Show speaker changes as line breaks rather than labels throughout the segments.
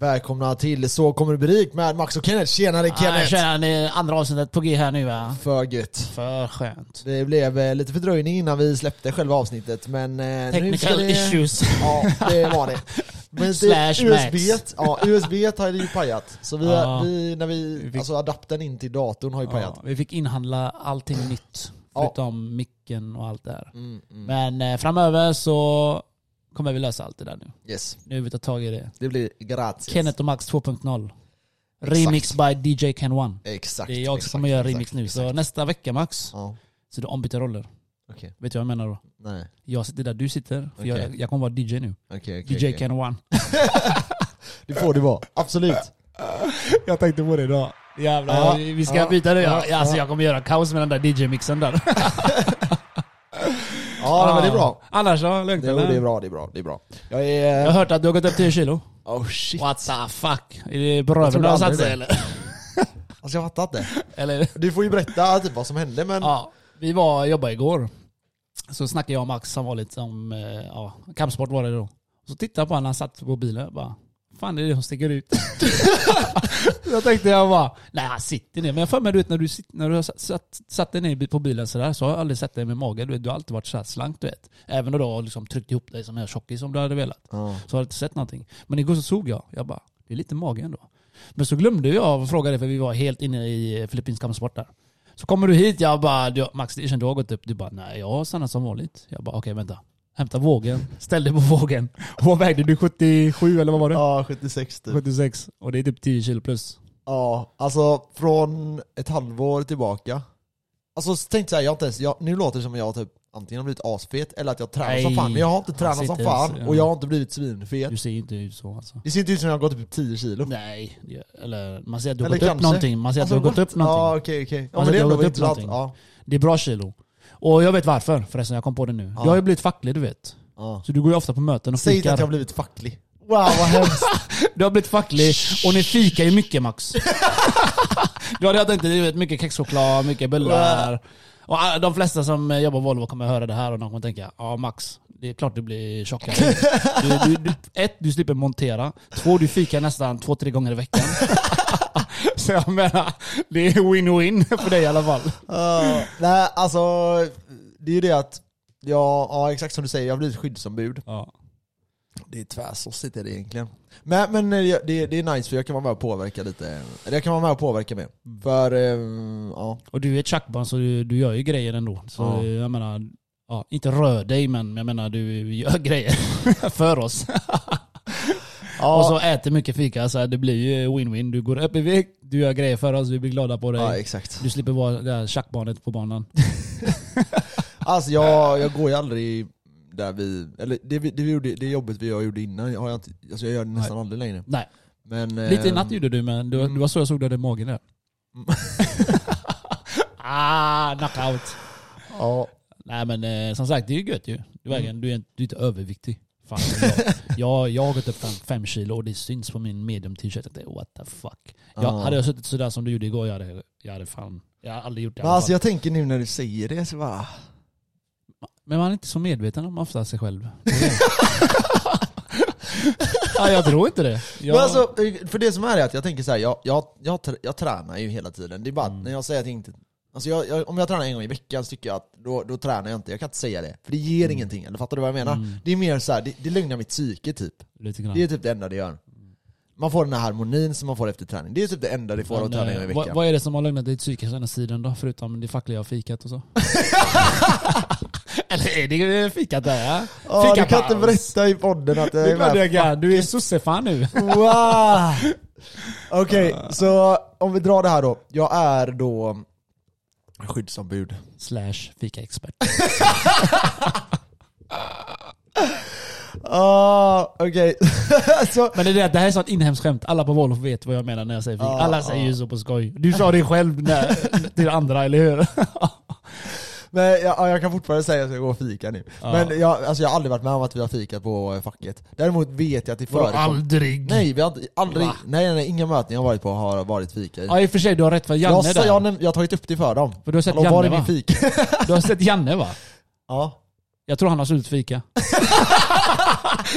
Välkomna till Så kommer du bli rik med Max och Kenneth. Tjenare
Ja,
Kenneth!
tjena, det är andra avsnittet på G här nu va?
För gött.
För skönt.
Det blev eh, lite fördröjning innan vi släppte själva avsnittet men... eh,
Technical
det...
issues.
Ja, det var det. Men
Slash
det,
Max.
USB, ja, USB har ju pajat. Så vi,
Ja.
vi, när vi,
Vi fick-
alltså adaptern in till datorn har ju pajat.
Ja, vi fick inhandla allting nytt.
Ja.
Förutom micken och allt det här.
Mm, mm.
Men eh, framöver så kommer vi lösa allt det där nu.
Yes,
Nu har vi tagit tag i det.
det blir gratis.
Kenneth och Max 2.0.
Exakt.
Remix by DJ Ken One.
Exakt.
Det är jag som
exakt,
kommer göra
exakt,
remix nu. Så
exakt.
nästa vecka Max,
Ja,
så du ombyter roller.
okej.
Vet du vad jag menar då?
Nej,
Jag sitter där du sitter, för
Okej.
jag, jag kommer vara DJ nu.
okej okej.
DJ. Ken One.
Det får du vara, absolut.
Jag tänkte på det idag. Jävlar,
Ja,
vi ska
ja,
byta det.
ja,
alltså
ja.
jag kommer göra kaos med den där DJ-mixen där.
Ja, men det är bra.
Annars då? Lugnt
Det,
eller?
det är bra, det är bra, det är bra. Jag är...
Jag har hört att du har gått upp 10 kilo.
Oh shit.
What the fuck? Är det på röven
trodde
du har satt sig eller?
Alltså jag fattar inte.
eller?
Du får ju berätta typ vad som hände men...
Ja, vi var jobbade igår. Så snackade jag och Max som vanligt om, eh, ja, kampsport var det då. Så tittade jag på honom när han satt på bilen och bara Fan det är det som sticker ut. jag tänkte jag bara, nej han sitter ner. Men jag för mig du vet när du, sitter, när du har satt, satt, satt dig ner på bilen sådär så har jag aldrig sett dig med mage. Du, vet, du har alltid varit så här slank du vet. Även då du har liksom tryckt ihop dig som en tjockis som du hade velat.
Ja.
Så har jag inte sett någonting. Men igår så såg jag, jag bara, det är lite mage ändå. Men så glömde jag att fråga dig för vi var helt inne i filippinsk kampsport där. Så kommer du hit, jag bara, du, Max det känns du har gått upp. Du bara, nej jag har stannat som vanligt. Jag bara, okej vänta. Hämta vågen, ställ dig på vågen. Vad vägde du? 77 eller vad var det?
Ja, 76 typ.
76. Och det är typ 10 kilo plus.
Ja, alltså från ett halvår tillbaka. Alltså tänkte såhär, jag inte ens, jag, nu låter det som att jag typ antingen har blivit asfet eller att jag tränar som
Nej,
fan. Men jag har inte tränat som fan
ens,
och jag har inte blivit svinfet.
Du ser inte ut så alltså.
Det ser inte ut som att jag har gått upp 10 kilo.
Nej, eller man ser att du har
Eller
gått upp någonting. Man ser att
Alltså,
du har gått upp någonting.
Ja okej okej. Ja
Alltså,
men det är
har
ändå intressant.
någonting.
Ja.
Det är bra kilo. Och jag vet varför förresten, jag kom på det nu.
Ja.
Jag har ju blivit facklig du vet.
Ja.
Så du går ju ofta på möten och
Säg inte
fikar.
att jag har blivit facklig. Wow vad hemskt.
Du har blivit facklig och ni fikar ju mycket Max. du har enkelt du vet, mycket kexchoklad, mycket bullar. Och alla- de flesta som jobbar på Volvo kommer höra det här och de kommer tänka ja Max, det är klart du blir tjockare. Du, du, du, ett, du slipper montera. Två, du fikar nästan två, tre gånger i veckan. Så jag menar, det är win-win för dig i alla fall.
Ja, nej alltså, det är ju det att, ja, ja exakt som du säger, jag har blivit skyddsombud.
Ja.
Det är tvärsossigt är det egentligen. Men, men eh, det, det är nice för jag kan vara med och påverka lite. Eller jag kan vara med och påverka med.
Mm.
För, eh, ja.
Och du är ett tjackbarn så du, du gör ju grejer ändå. Så
Ja.
jag menar, ja, inte rör dig men jag menar du gör grejer för oss.
Ja
Och så äter mycket fika så det blir ju win-win. Du går upp i vikt, du gör grejer för oss, vi blir glada på dig.
ja, exakt.
Du slipper vara det där tjackbarnet på banan.
Alltså jag, jag går ju aldrig där vi, eller det, vi- det, vi gjorde, det jobbet vi gjorde innan, har jag, inte, alltså jag gör det nästan aldrig längre.
Nej,
Men,
lite i
eh,
natt gjorde du men det var,
mm.
det var så jag såg dig i magen där.
Mm.
ah, knockout.
Ja,
Nej men eh, som sagt, det är ju gött ju. Du, väger, du, är, du är inte överviktig. Fan, jag, jag, har gått upp fem, fem kilo och det syns på min medium t-shirt. Jag tänkte, What the fuck. Jag,
Ja.
Hade jag suttit sådär som du gjorde igår, jag hade, jag hade fan... Jag hade aldrig gjort det
men alltså jag tänker nu när du säger det så bara,
Men man är inte så medveten om ofta sig själv. Det är det. ja, jag tror inte det. Jag,
Men alltså, för det som är är att jag tänker så här, jag, jag, jag, jag tränar ju hela tiden. Det är bara att
Mm.
när jag säger att jag inte... Alltså jag, jag, om jag tränar en gång i veckan så tycker jag att då, då tränar jag inte. Jag kan inte säga det. För det ger ingenting. Eller fattar du vad jag menar?
Mm.
Det är mer så här, det, det lugnar mitt psyke typ. Det är typ det enda det gör. Man får den här harmonin som man får efter träning. Det är typ det enda det får att
Men,
träna en
eh,
gång i
vad,
veckan.
vad är det som har lugnat ditt psyke senaste tiden då? Förutom det fackliga fikat och så? Eller är det fikat där? Ja?
Ja, du kan inte
Fikapaus.
berätta i podden att
Det
jag
är
med.
jag kan. Du är sossefan nu.
Wow! Okej, så om vi drar det här då. Jag är då skyddsombud.
Slash fikaexpert.
Ah, okej. så,
Men det, är det, det här är sånt inhemskt skämt. Alla på Volvo vet vad jag menar när jag säger fika.
Ja,
Alla säger ju så på skoj. Du sa det själv när, till andra, eller hur?
men jag, ja, jag kan fortfarande säga att jag går och fika nu.
Ja.
Men jag, alltså jag har aldrig varit med om att vi har fikat på eh, facket. Däremot vet jag att det förekommer.
aldrig?
Nej, vi har aldrig,
Va?
nej, nej, inga möten jag har varit på har varit fika i.
Ja i och för sig, du har rätt för Janne
jag,
där.
jag, näm- jag har tagit upp det för dem.
För du har sett
Hallå, var
Janne
min
va?
fik?
Du har sett Janne va?
ja.
Jag tror han har slutat fika.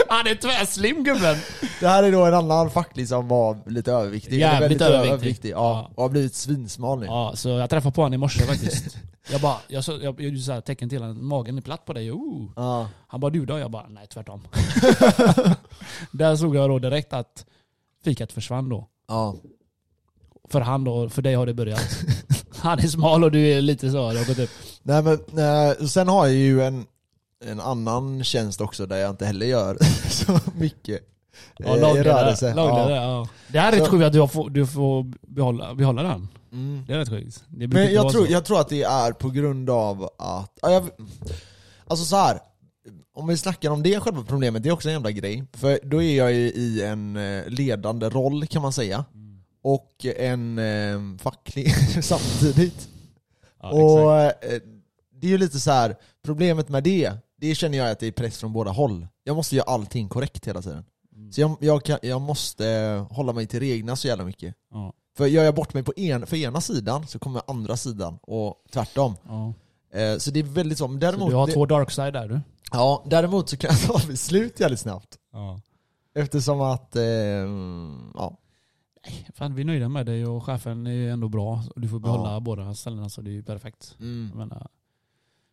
Han är tvärslim gubben.
Det här är då en annan facklig som var lite överviktig.
Jävligt
väldigt
överviktig.
ja.
Ja.
Och har blivit svinsmal nu.
Ja, så jag träffade på honom i morse faktiskt. Jag bara, jag, så, jag gjorde så här tecken till honom, magen är platt på dig. Oh.
Ja.
Han bara du då? Jag bara nej tvärtom. Där såg jag då direkt att fikat försvann då.
Ja.
För han då, för dig har det börjat. Han är smal och du är lite så, gått upp.
Nej men, eh, sen har jag ju en, en annan tjänst också där jag inte heller gör så mycket
Ja,
eh,
lagra
rörelse.
det. Lagra
Ja.
det ja. Det här är rätt sjukt att du får, du får behålla, behålla den.
Mm.
Det är rätt sjukt. Det
Men jag tror, jag tror att det är på grund av att, ja, jag, alltså så här. Om vi snackar om det själva problemet, det är också en jävla grej. För då är jag ju i en eh, ledande roll kan man säga.
Mm.
Och en eh, facklig samtidigt.
Ja,
och eh, det är ju lite så här. problemet med det, det känner jag att det är press från båda håll. Jag måste göra allting korrekt hela tiden.
Mm.
Så jag, jag, kan, jag måste hålla mig till reglerna så jävla mycket.
Ja,
För gör jag bort mig på en, för ena sidan så kommer andra sidan och tvärtom.
ja.
Eh, så det är väldigt så, men
Så
däremot,
du har
det,
två dark side där du.
ja, däremot så kan jag ta beslut jävligt snabbt.
Ja.
Eftersom att, eh, ja.
Fan vi är nöjda med dig och chefen är ändå bra. Du får behålla
Ja.
båda ställena så det är ju perfekt.
Mm.
Menar,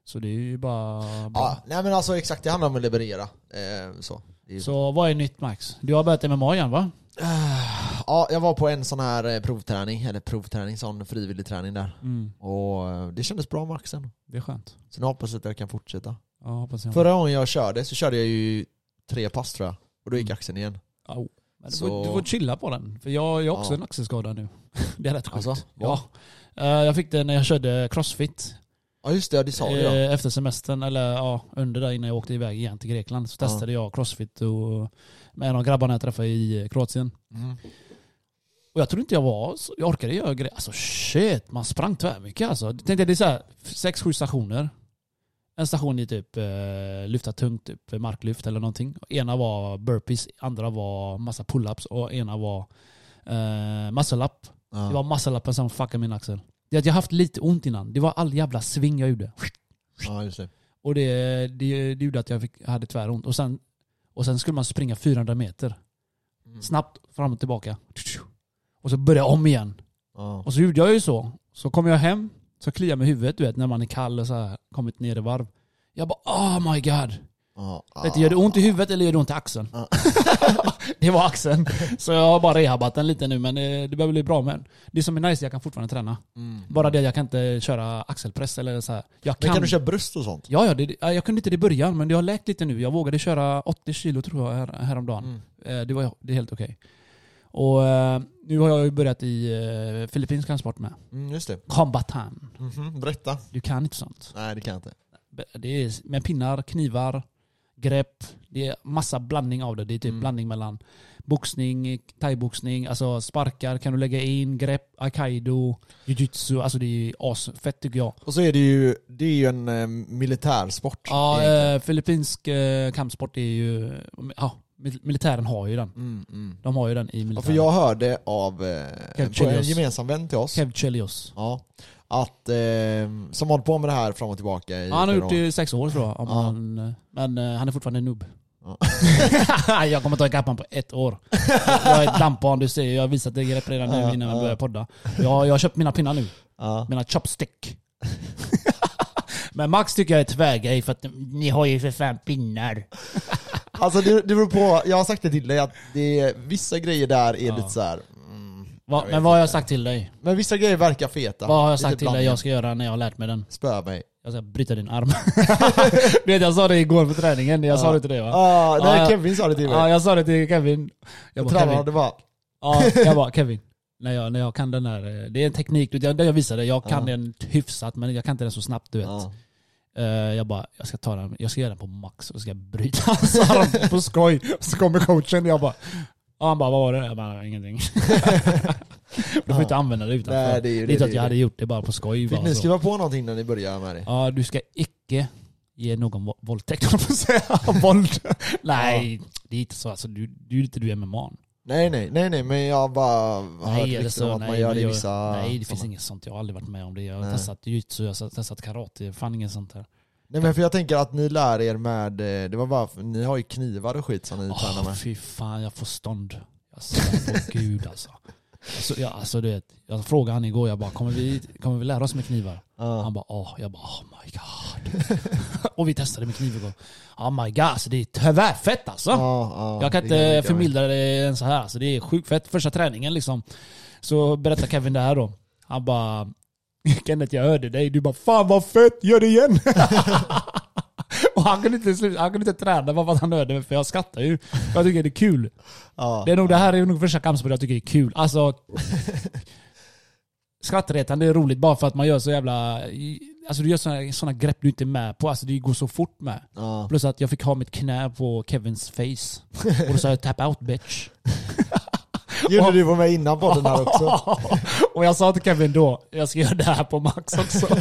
så det är ju bara bra.
ja. Nej men alltså exakt, det handlar om att leverera. Eh, så.
Så vad är nytt Max? Du har börjat MMA igen va?
Ja, jag var på en sån här eh, provträning, eller provträning, sån frivillig träning där.
Mm.
Och eh, det kändes bra med axeln.
Det är skönt.
Så nu hoppas jag att jag kan fortsätta.
Ja, hoppas jag.
Förra gången jag körde så körde jag ju tre pass tror jag. Och då gick
Mm.
axeln igen.
Men du, får, du får chilla på den. För jag, har också
Ja.
en axelskada nu. Det är rätt sjukt.
Alltså,
ja. Eh, Jag fick det när jag körde crossfit.
Ja just det, det sa du ja.
Efter semestern, eller ja, under där innan jag åkte iväg igen till Grekland. Så
Ja.
testade jag crossfit och, med en av grabbarna jag träffade i Kroatien.
Mm.
Och jag trodde inte jag var så, jag orkade göra grejer. Alltså shit, man sprang tvärmycket alltså. Tänkte det är så här, sex, sju stationer. En station i typ eh, lyfta tungt, typ marklyft eller någonting. Ena var burpees, andra var massa pull-ups och ena var eh, muscle-up. Det var
Ja.
muscle-upen som fuckade min axel. Jag haft lite ont innan. Det var all jävla sving jag gjorde.
ja, just det.
Och det, det, det gjorde att jag fick, hade tväront. Och sen, och sen skulle man springa 400 meter.
Mm.
Snabbt fram och tillbaka. Och så började jag om igen.
Ja.
Och så gjorde jag ju så. Så kom jag hem, så kliade jag mig i huvudet du vet när man är kall och så här, kommit ner i varv. Jag bara oh my god.
Ja.
Vet du, gör det ont i huvudet eller gör det ont i axeln?
Ja.
det var axeln. Så jag har bara rehabat den lite nu men det, det börjar bli bra men Det som är nice, jag kan fortfarande träna.
Mm.
Bara det, jag kan inte köra axelpress eller så här. Jag
Men kan du köra bröst och sånt?
Ja, ja det, ja, jag kunde inte det i början men det har läkt lite nu. Jag vågade köra 80 kilo tror jag här, häromdagen.
Mm.
Eh, Det, var, det är helt okej. Och eh, nu har jag ju börjat i eh, filippinsk kampsport med.
Mm, just det.
Kombatan.
Mhm, Berätta.
Du kan inte sånt.
Nej det kan jag inte.
Det är med pinnar, knivar, grepp. Det är massa blandning av det. Det är typ
Mm.
blandning mellan boxning, thaiboxning, alltså sparkar kan du lägga in, grepp, aikido, jujutsu. Alltså det är asfett tycker jag.
Och så är det ju, det är ju en eh, militärsport.
Ja, eh, filippinsk eh, kampsport är ju... Ja, mil- militären har ju den.
Mm, mm.
De har ju den i
Ja,
militären.
för jag hörde av eh, en gemensam vän till oss,
Kev Chelios.
ja, att, eh, som håller på med det här fram och tillbaka i
Ja, han har gjort det i sex år tror jag. Om
Ja.
han, men eh, han är fortfarande noob.
Ja.
jag kommer ta ikapp honom på ett år. Jag är ett dampbarn, du ser. Jag har visat dig grepp redan nu innan vi
ja.
börjar podda. Jag, jag har köpt mina pinnar nu. Mina chopstick. men Max tycker jag är tvärgrej för att ni har ju för fan pinnar.
Alltså det, det beror på, jag har sagt det till dig att det, är- vissa grejer där är
Ja.
lite så här.
Va,
jag
men vad har jag sagt till dig?
Men vissa grejer verkar feta.
Vad har jag
Lite
sagt till dig
blandning.
jag ska göra när jag har lärt mig den?
Spöa mig.
Jag ska bryta din arm. du vet jag sa det igår på träningen, jag sa
Ja.
det till dig va?
Ah, nej,
Ja, ja.
Kevin sa det till mig.
Ja jag sa det till Kevin. Jag bara,
Tränaren
Kevin.
hade bara,
Ja, jag bara Kevin. När jag, när jag kan den här, eh, det är en teknik, det jag visade, jag kan
Ja.
den hyfsat men jag kan inte den så snabbt du vet.
ja.
Eh, jag bara, jag ska ta den, jag ska göra den på max och ska bryta hans arm på skoj. Så kommer coachen och jag bara, ja, han bara vad var det? Jag bara, ingenting. du får inte använda det utanför.
Nej, det är ju
det inte att jag hade gjort det bara på skoj.
Fick
Bara,
ni skriva på någonting när ni började med det?
Ja, du ska icke ge någon våldtäkt, på att säga. Våld. Nej, det är inte så. Alltså, du, du är inte du MMA.
Nej nej, nej nej, men jag bara har hört
Nej, eller
rykten om
så,
att
nej,
man gör det i vissa...
nej, det finns inget sånt. Jag har aldrig varit med om det. Jag har testat jujutsu, jag har testat karate. Fan inget sånt här.
Nej men för jag tänker att ni lär er med, eh, det var bara, ni har ju knivar och skit som ni tränar
Åh,
med.
fy fan, jag får stånd. Jag svär på gud alltså. Alltså, ja, alltså du vet, jag frågade han igår, jag bara kommer vi, kommer vi lära oss med knivar?
Ja.
Han bara åh, jag bara oh my god. och vi testade med kniv igår. Oh my god, alltså det är tvärfett alltså.
Ja, ja,
jag kan inte förmildra det än så här. Alltså, det är sjukt fett. Första träningen liksom. Så berättar Kevin det här då. Han bara Kenneth jag hörde dig. Du bara fan vad fett, gör det igen. och han kunde, inte, sluta- han kunde inte träna bara för att han hörde mig för jag skrattar ju. Jag tycker det är kul.
Ja.
Det, är nog, det här är nog första kampsport jag tycker är kul. Alltså Skrattretande är roligt bara för att man gör så jävla... Alltså du gör såna, såna grepp du inte är med på. Alltså det går så fort med.
Ja.
Plus att jag fick ha mitt knä på Kevins face. Och då sa jag tap out bitch.
Gjorde du på mig innan podden här också?
och jag sa till Kevin då, jag ska göra det här på Max också.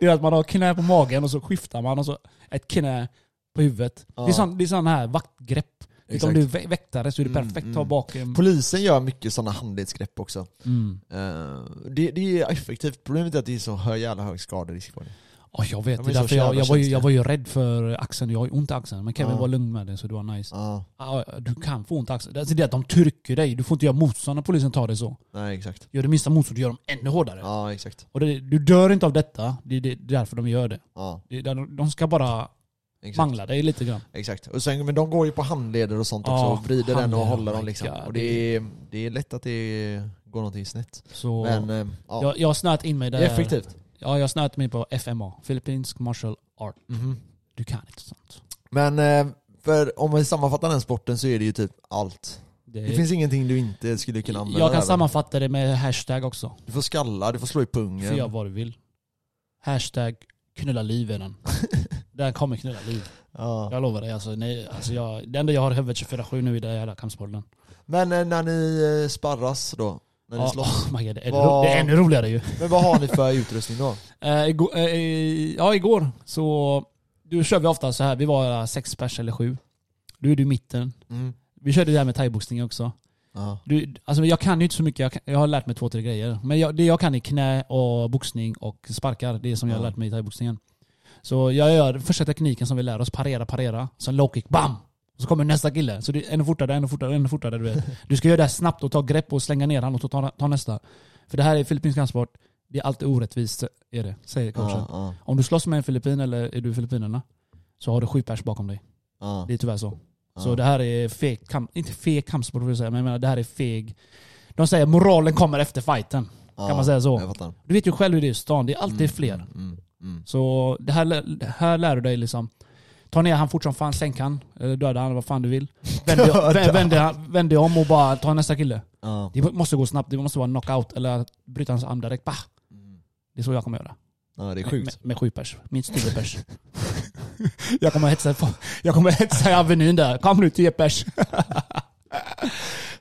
det är att man har knä på magen och så skiftar man och så ett knä på huvudet. Det är
Ja.
sån, det är sån här vaktgrepp. Vet, Om
Exakt.
du är vä- väktare så är det
Mm,
perfekt att
mm.
ha bakom.
Polisen gör mycket sådana handledsgrepp också.
Mm.
Eh, det, det är effektivt, problemet är att det är så jävla hög skaderisk på det.
Oh, jag vet,
De
det därför jag, jag, var ju, jag var ju rädd för axeln, jag har ju ont i axeln. Men Kevin
Ja.
var lugn med det så det var nice.
Ja,
Ja, du kan få ont i axeln. Alltså det är att de trycker dig, du får inte göra motstånd när polisen tar dig så.
nej exakt.
Gör det minsta motstånd, du gör dem ännu hårdare.
Ja exakt.
Och det, du dör inte av detta, det är det, det är därför de gör det.
Ja,
det de- de ska bara
exakt.
mangla dig lite grann.
Exakt. Och sen, men de går ju på handleder och sånt också
Ja,
och vrider den och håller
oh
dem liksom.
God,
Och det är, det är lätt att det går någonting snett.
Så
Men eh, ja,
jag, jag har snöat in mig där.
det är effektivt.
Ja, jag har snöat mig på FMA, Philippines Martial Art.
Mhm.
Du kan inte sånt.
Men eh, för om vi sammanfattar den sporten så är det ju typ allt.
Det,
Det finns ingenting du inte skulle kunna använda
jag kan sammanfatta det med hashtag också.
Du får skalla, du får slå i pungen.
För jag vad du vill. Hashtag knulla liv är den. Där kommer knulla liv.
ja.
Jag lovar dig. Alltså, nej, alltså jag, det enda jag har i huvudet 24-7 nu är den jävla kampsporten.
Men eh, när ni eh, sparras då? När ni
Ja,
slåss?
oh my God, det, är
Vad-
det är ännu roligare ju.
Men vad har ni för utrustning då?
Eh, igår, eh, ja, igår så då kör vi ofta så här. Vi var sex pers eller sju. Du är du i mitten.
Mm.
Vi körde det här med thaiboxning också.
Ja.
Du, alltså jag kan ju inte så mycket. Jag, kan, jag har lärt mig två, tre grejer. Men jag, det jag kan är knä och boxning och sparkar. Det är som jag har
Ja.
lärt mig i thaiboxningen. Så jag gör första tekniken som vi lär oss. Parera, parera. Sen low kick, bam! Så kommer nästa kille. Så det är ännu fortare, ännu fortare, ännu fortare. Du, vet. du ska göra det här snabbt och ta grepp och slänga ner honom och ta, ta nästa. För det här är filippinsk kampsport. Det är alltid orättvist, är det, säger coachen.
Ja, ja,
Om du slåss med en filippin eller är du Filippinerna så har du sju pers bakom dig.
ja.
Det är tyvärr så. Så det här är feg kamp, inte feg kampsport vill jag säga, men jag menar det här är feg. De säger moralen kommer efter fighten. Kan man säga så? Du vet ju själv hur det är i stan, det är alltid
Mm,
fler.
Mm, mm, mm.
Så det här, det här lär du dig liksom. Ta ner han fort som fan, sänk han, eller döda han, vad fan du vill. Vänd dig, om och bara ta nästa kille.
Ja.
Det måste gå snabbt, det måste vara knockout eller bryta hans arm direkt. Bah!
Mm.
Det är så jag kommer göra.
ja, det är
Med,
sjukt.
med, med sju pers. Minst tio pers. jag kommer hetsa, på- jag kommer hetsa i Avenyn där. Kom nu tio pers.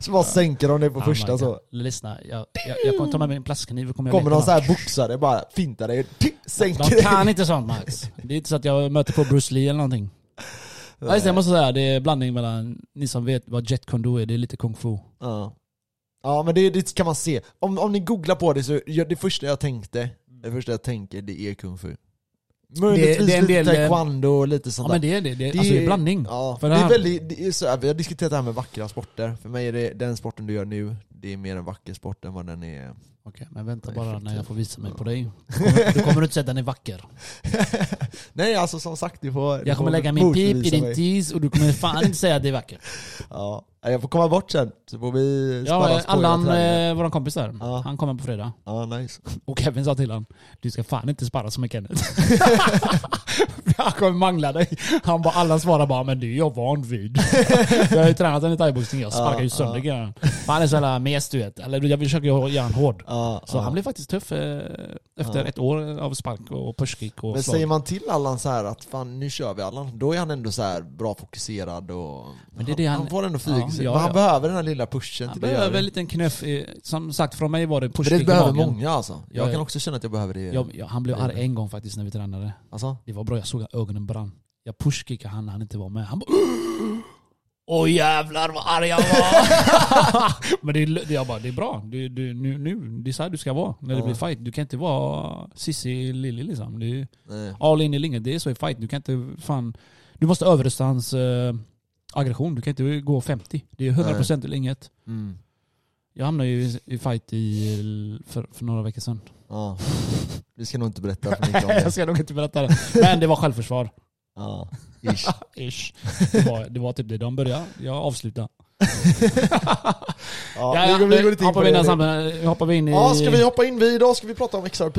Så bara sänker de det på första så.
Lyssna, jag, jag, jag kommer ta med mig en plastkniv och kommer jag
Kommer
leka
någon så här
match.
boxare bara fintar dig, tick, sänker
De
dig.
kan inte sånt Max. Det är inte så att jag möter på Bruce Lee eller någonting. Ja, just det, jag måste säga, det är blandning mellan, ni som vet vad jet kondo är, det är lite kung fu.
Ja. Ja men det, det kan man se. Om, om ni googlar på det så, det första jag tänkte, det första jag tänker det är kung fu. Möjligtvis
det är en
lite
del, eh,
taekwondo och lite
Ja
sånt
men
där.
det är det, det, alltså det är blandning.
Ja, det
det
är väldigt, det är så vi har diskuterat det här med vackra sporter. För mig är det den sporten du gör nu, det är mer en vacker sport än vad den är...
Okej, men vänta bara när jag får visa mig på dig. Du kommer, du kommer inte säga att den är vacker.
Nej alltså som sagt, du får...
Jag kommer lägga min pip i din tease och du kommer fan inte säga att det är vackert.
Ja, jag får komma bort sen, så får vi
Ja, Allan, eh, våran kompis där,
Ja.
han kommer på fredag.
Ja, nice.
Och Kevin sa till honom, du ska fan inte sparra som med Kenneth. han kommer mangla dig. Han bara, alla svarar bara, men det är jag van vid. jag har ju tränat en i thaiboxning, jag sparkar ju sönder killen. Han är så jävla mes du vet. Eller jag försöker ju göra han hård.
Ja,
Så
ja.
han blev faktiskt tuff eh, efter ett år av spark och pushkick och
Men
slag.
säger man till Allan så här att fan nu kör vi Allan, då är han ändå så bra fokuserad och
Men det är det han-
han får ändå
ja,
Men han behöver den här lilla pushen
Han
till
behöver
det.
en liten knuff. i- Som sagt, från mig var det
Men
pushkick
det
i
behöver många alltså. Jag
Ja,
kan också känna att jag behöver det.
Jag, jag, han blev arg en gång faktiskt när vi tränade.
Alltså?
Det var bra, jag såg att ögonen brann. Jag pushkickade han när han inte var med. Han bara Åh jävlar vad arg jag var! Men det är, det, jag bara, det är bra. Det, det, nu, nu, det är så här du ska vara när det
Ja.
blir fight. Du kan inte vara Sissi Lilly liksom. Det är
Nej.
all in i linget. Det är så i fight. Du kan inte fan... Du måste överrösta hans eh, aggression. Du kan inte gå 50. Det är 100% eller inget.
Mm.
Jag hamnade ju i, i fight i, för, för några veckor sedan.
Ja. Vi ska nog inte berätta för mycket om det.
jag ska nog inte berätta det. Men det var självförsvar.
Ja. Ish.
Ish. Det var, det var typ det. De började, jag avslutade.
Ja, går, vi går lite in
hoppar
på
vi in,
det.
samman- hoppar vi in i...
Ja, ska vi hoppa in? Vi, idag ska vi prata om XRP.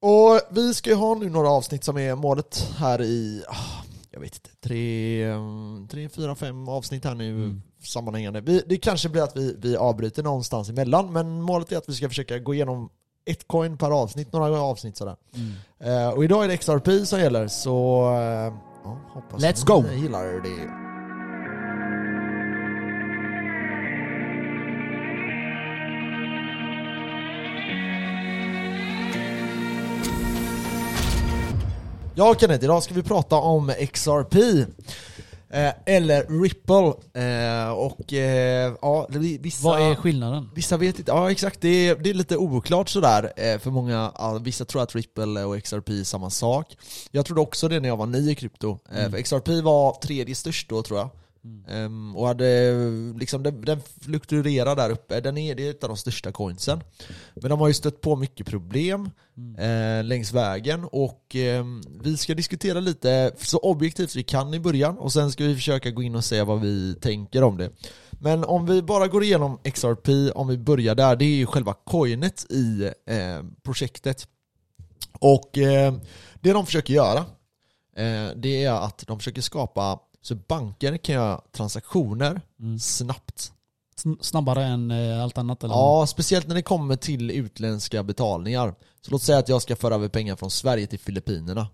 Och vi ska ju ha nu några avsnitt som är målet här i, ah, jag vet inte, tre, mm, tre fyra, fem avsnitt här nu
Mm.
sammanhängande. Vi, det kanske blir att vi, vi avbryter någonstans emellan, men målet är att vi ska försöka gå igenom ett coin per avsnitt, några avsnitt sådär.
Mm.
Eh, och idag är det XRP som gäller, så eh, ja, hoppas
Let's go.
gillar det. Ja Kenneth, idag ska vi prata om XRP. Eh, eller Ripple. Eh, och eh, ja, vissa...
Vad är skillnaden?
Vissa vet inte, ja exakt, det är, det är lite oklart sådär för många, ja, vissa tror att Ripple och XRP är samma sak. Jag trodde också det när jag var ny i krypto,
Mm.
XRP var tredje störst då tror jag. Ehm, och hade, liksom, den, den fluktuerar där uppe, den är, det är ett av de största coinsen. Men de har ju stött på mycket problem eh, längs vägen och ehm, vi ska diskutera lite så objektivt vi kan i början och sen ska vi försöka gå in och säga vad vi tänker om det. Men om vi bara går igenom XRP, om vi börjar där, det är ju själva coinet i eh, projektet. Och eh, det de försöker göra, eh, det är att de försöker skapa så banker kan göra transaktioner
Mm.
snabbt.
Sn- Snabbare än eh, allt annat eller?
Ja, speciellt när det kommer till utländska betalningar. Så låt säga att jag ska föra över pengar från Sverige till Filippinerna.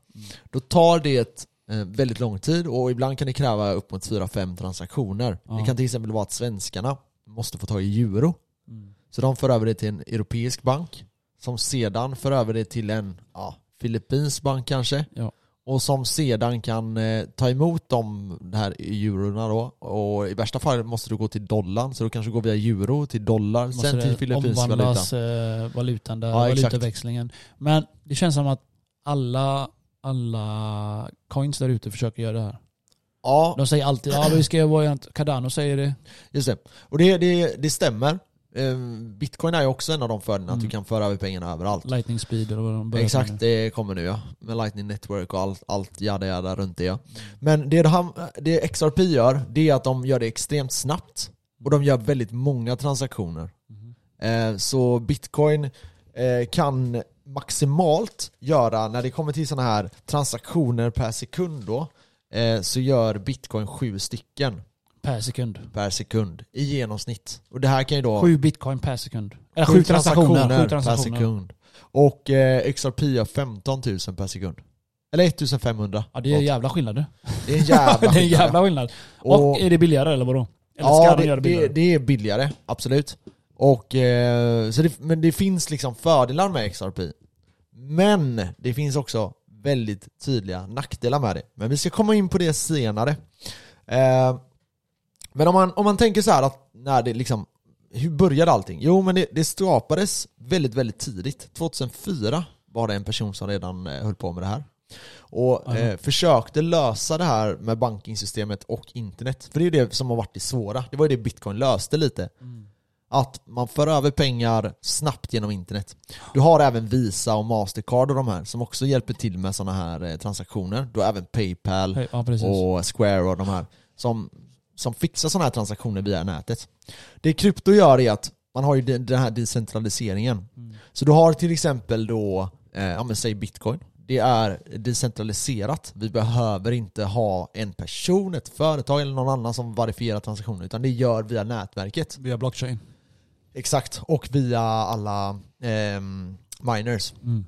Då tar det eh, väldigt lång tid och ibland kan det kräva upp mot 4-5 transaktioner.
Ja.
Det kan till exempel vara att svenskarna måste få tag i euro.
Mm.
Så de för över det till en europeisk bank som sedan för över det till en ja, filippinsk bank kanske.
Ja.
Och som sedan kan eh, ta emot de här eurorna då. Och i värsta fall måste du gå till dollarn, så du kanske går via euro till dollar,
Måste
sen till filippinsk valuta.
omvandlas eh, valutan där,
Ja, exakt.
valutaväxlingen. Men det känns som att alla, alla coins där ute försöker göra det här.
Ja,
De säger alltid ja vi ska göra variant. Cardano säger det.
just det. Och det, det, det stämmer. Eh, Bitcoin är ju också en av de fördelarna, att
Mm.
du kan föra över pengarna överallt.
Lightning speed eller vad de börjar
Exakt,
med.
det kommer nu ja. Med Lightning Network och allt, allt jada jada runt det ja. Men det, de, det XRP gör, det är att de gör det extremt snabbt. Och de gör väldigt många transaktioner. Eh, så Bitcoin eh, kan maximalt göra, när det kommer till sådana här transaktioner per sekund då, eh, så gör Bitcoin sju stycken
Per sekund.
per sekund i genomsnitt. Och det här kan ju då...
Sju bitcoin per sekund. Eller sju transaktioner. Sju
per
transaktioner.
sekund. Och eh, XRP gör 15 000 per sekund. Eller 1500.
Ja det är en jävla skillnad.
Det är en jävla
det är en jävla skillnad. Och,
Och-
är det billigare eller vadå? Eller ska
Ja,
de
det,
göra det
det,
billigare?
det är billigare, absolut. Och, eh, så det, men det finns liksom fördelar med XRP. Men det finns också väldigt tydliga nackdelar med det. Men vi ska komma in på det senare. Eh, men om man, om man tänker så här att när det liksom, hur började allting? Jo men det, det skapades väldigt, väldigt tidigt. 2004 var det en person som redan eh, höll på med det här. Och eh, försökte lösa det här med bankingsystemet och internet. För det är det som har varit det svåra. Det var ju det bitcoin löste lite.
Mm.
Att man för över pengar snabbt genom internet. Du har även Visa och Mastercard och de här som också hjälper till med sådana här eh, transaktioner. Du har även Paypal
Ja
och Square och de här som, som fixar sådana här transaktioner via nätet. Det krypto gör är att man har ju den här decentraliseringen.
Mm.
Så du har till exempel då, eh, ja men säg bitcoin. Det är decentraliserat. Vi behöver inte ha en person, ett företag eller någon annan som verifierar transaktioner utan det gör via nätverket.
Via blockchain.
Exakt, och via alla ehm, miners.
Mm.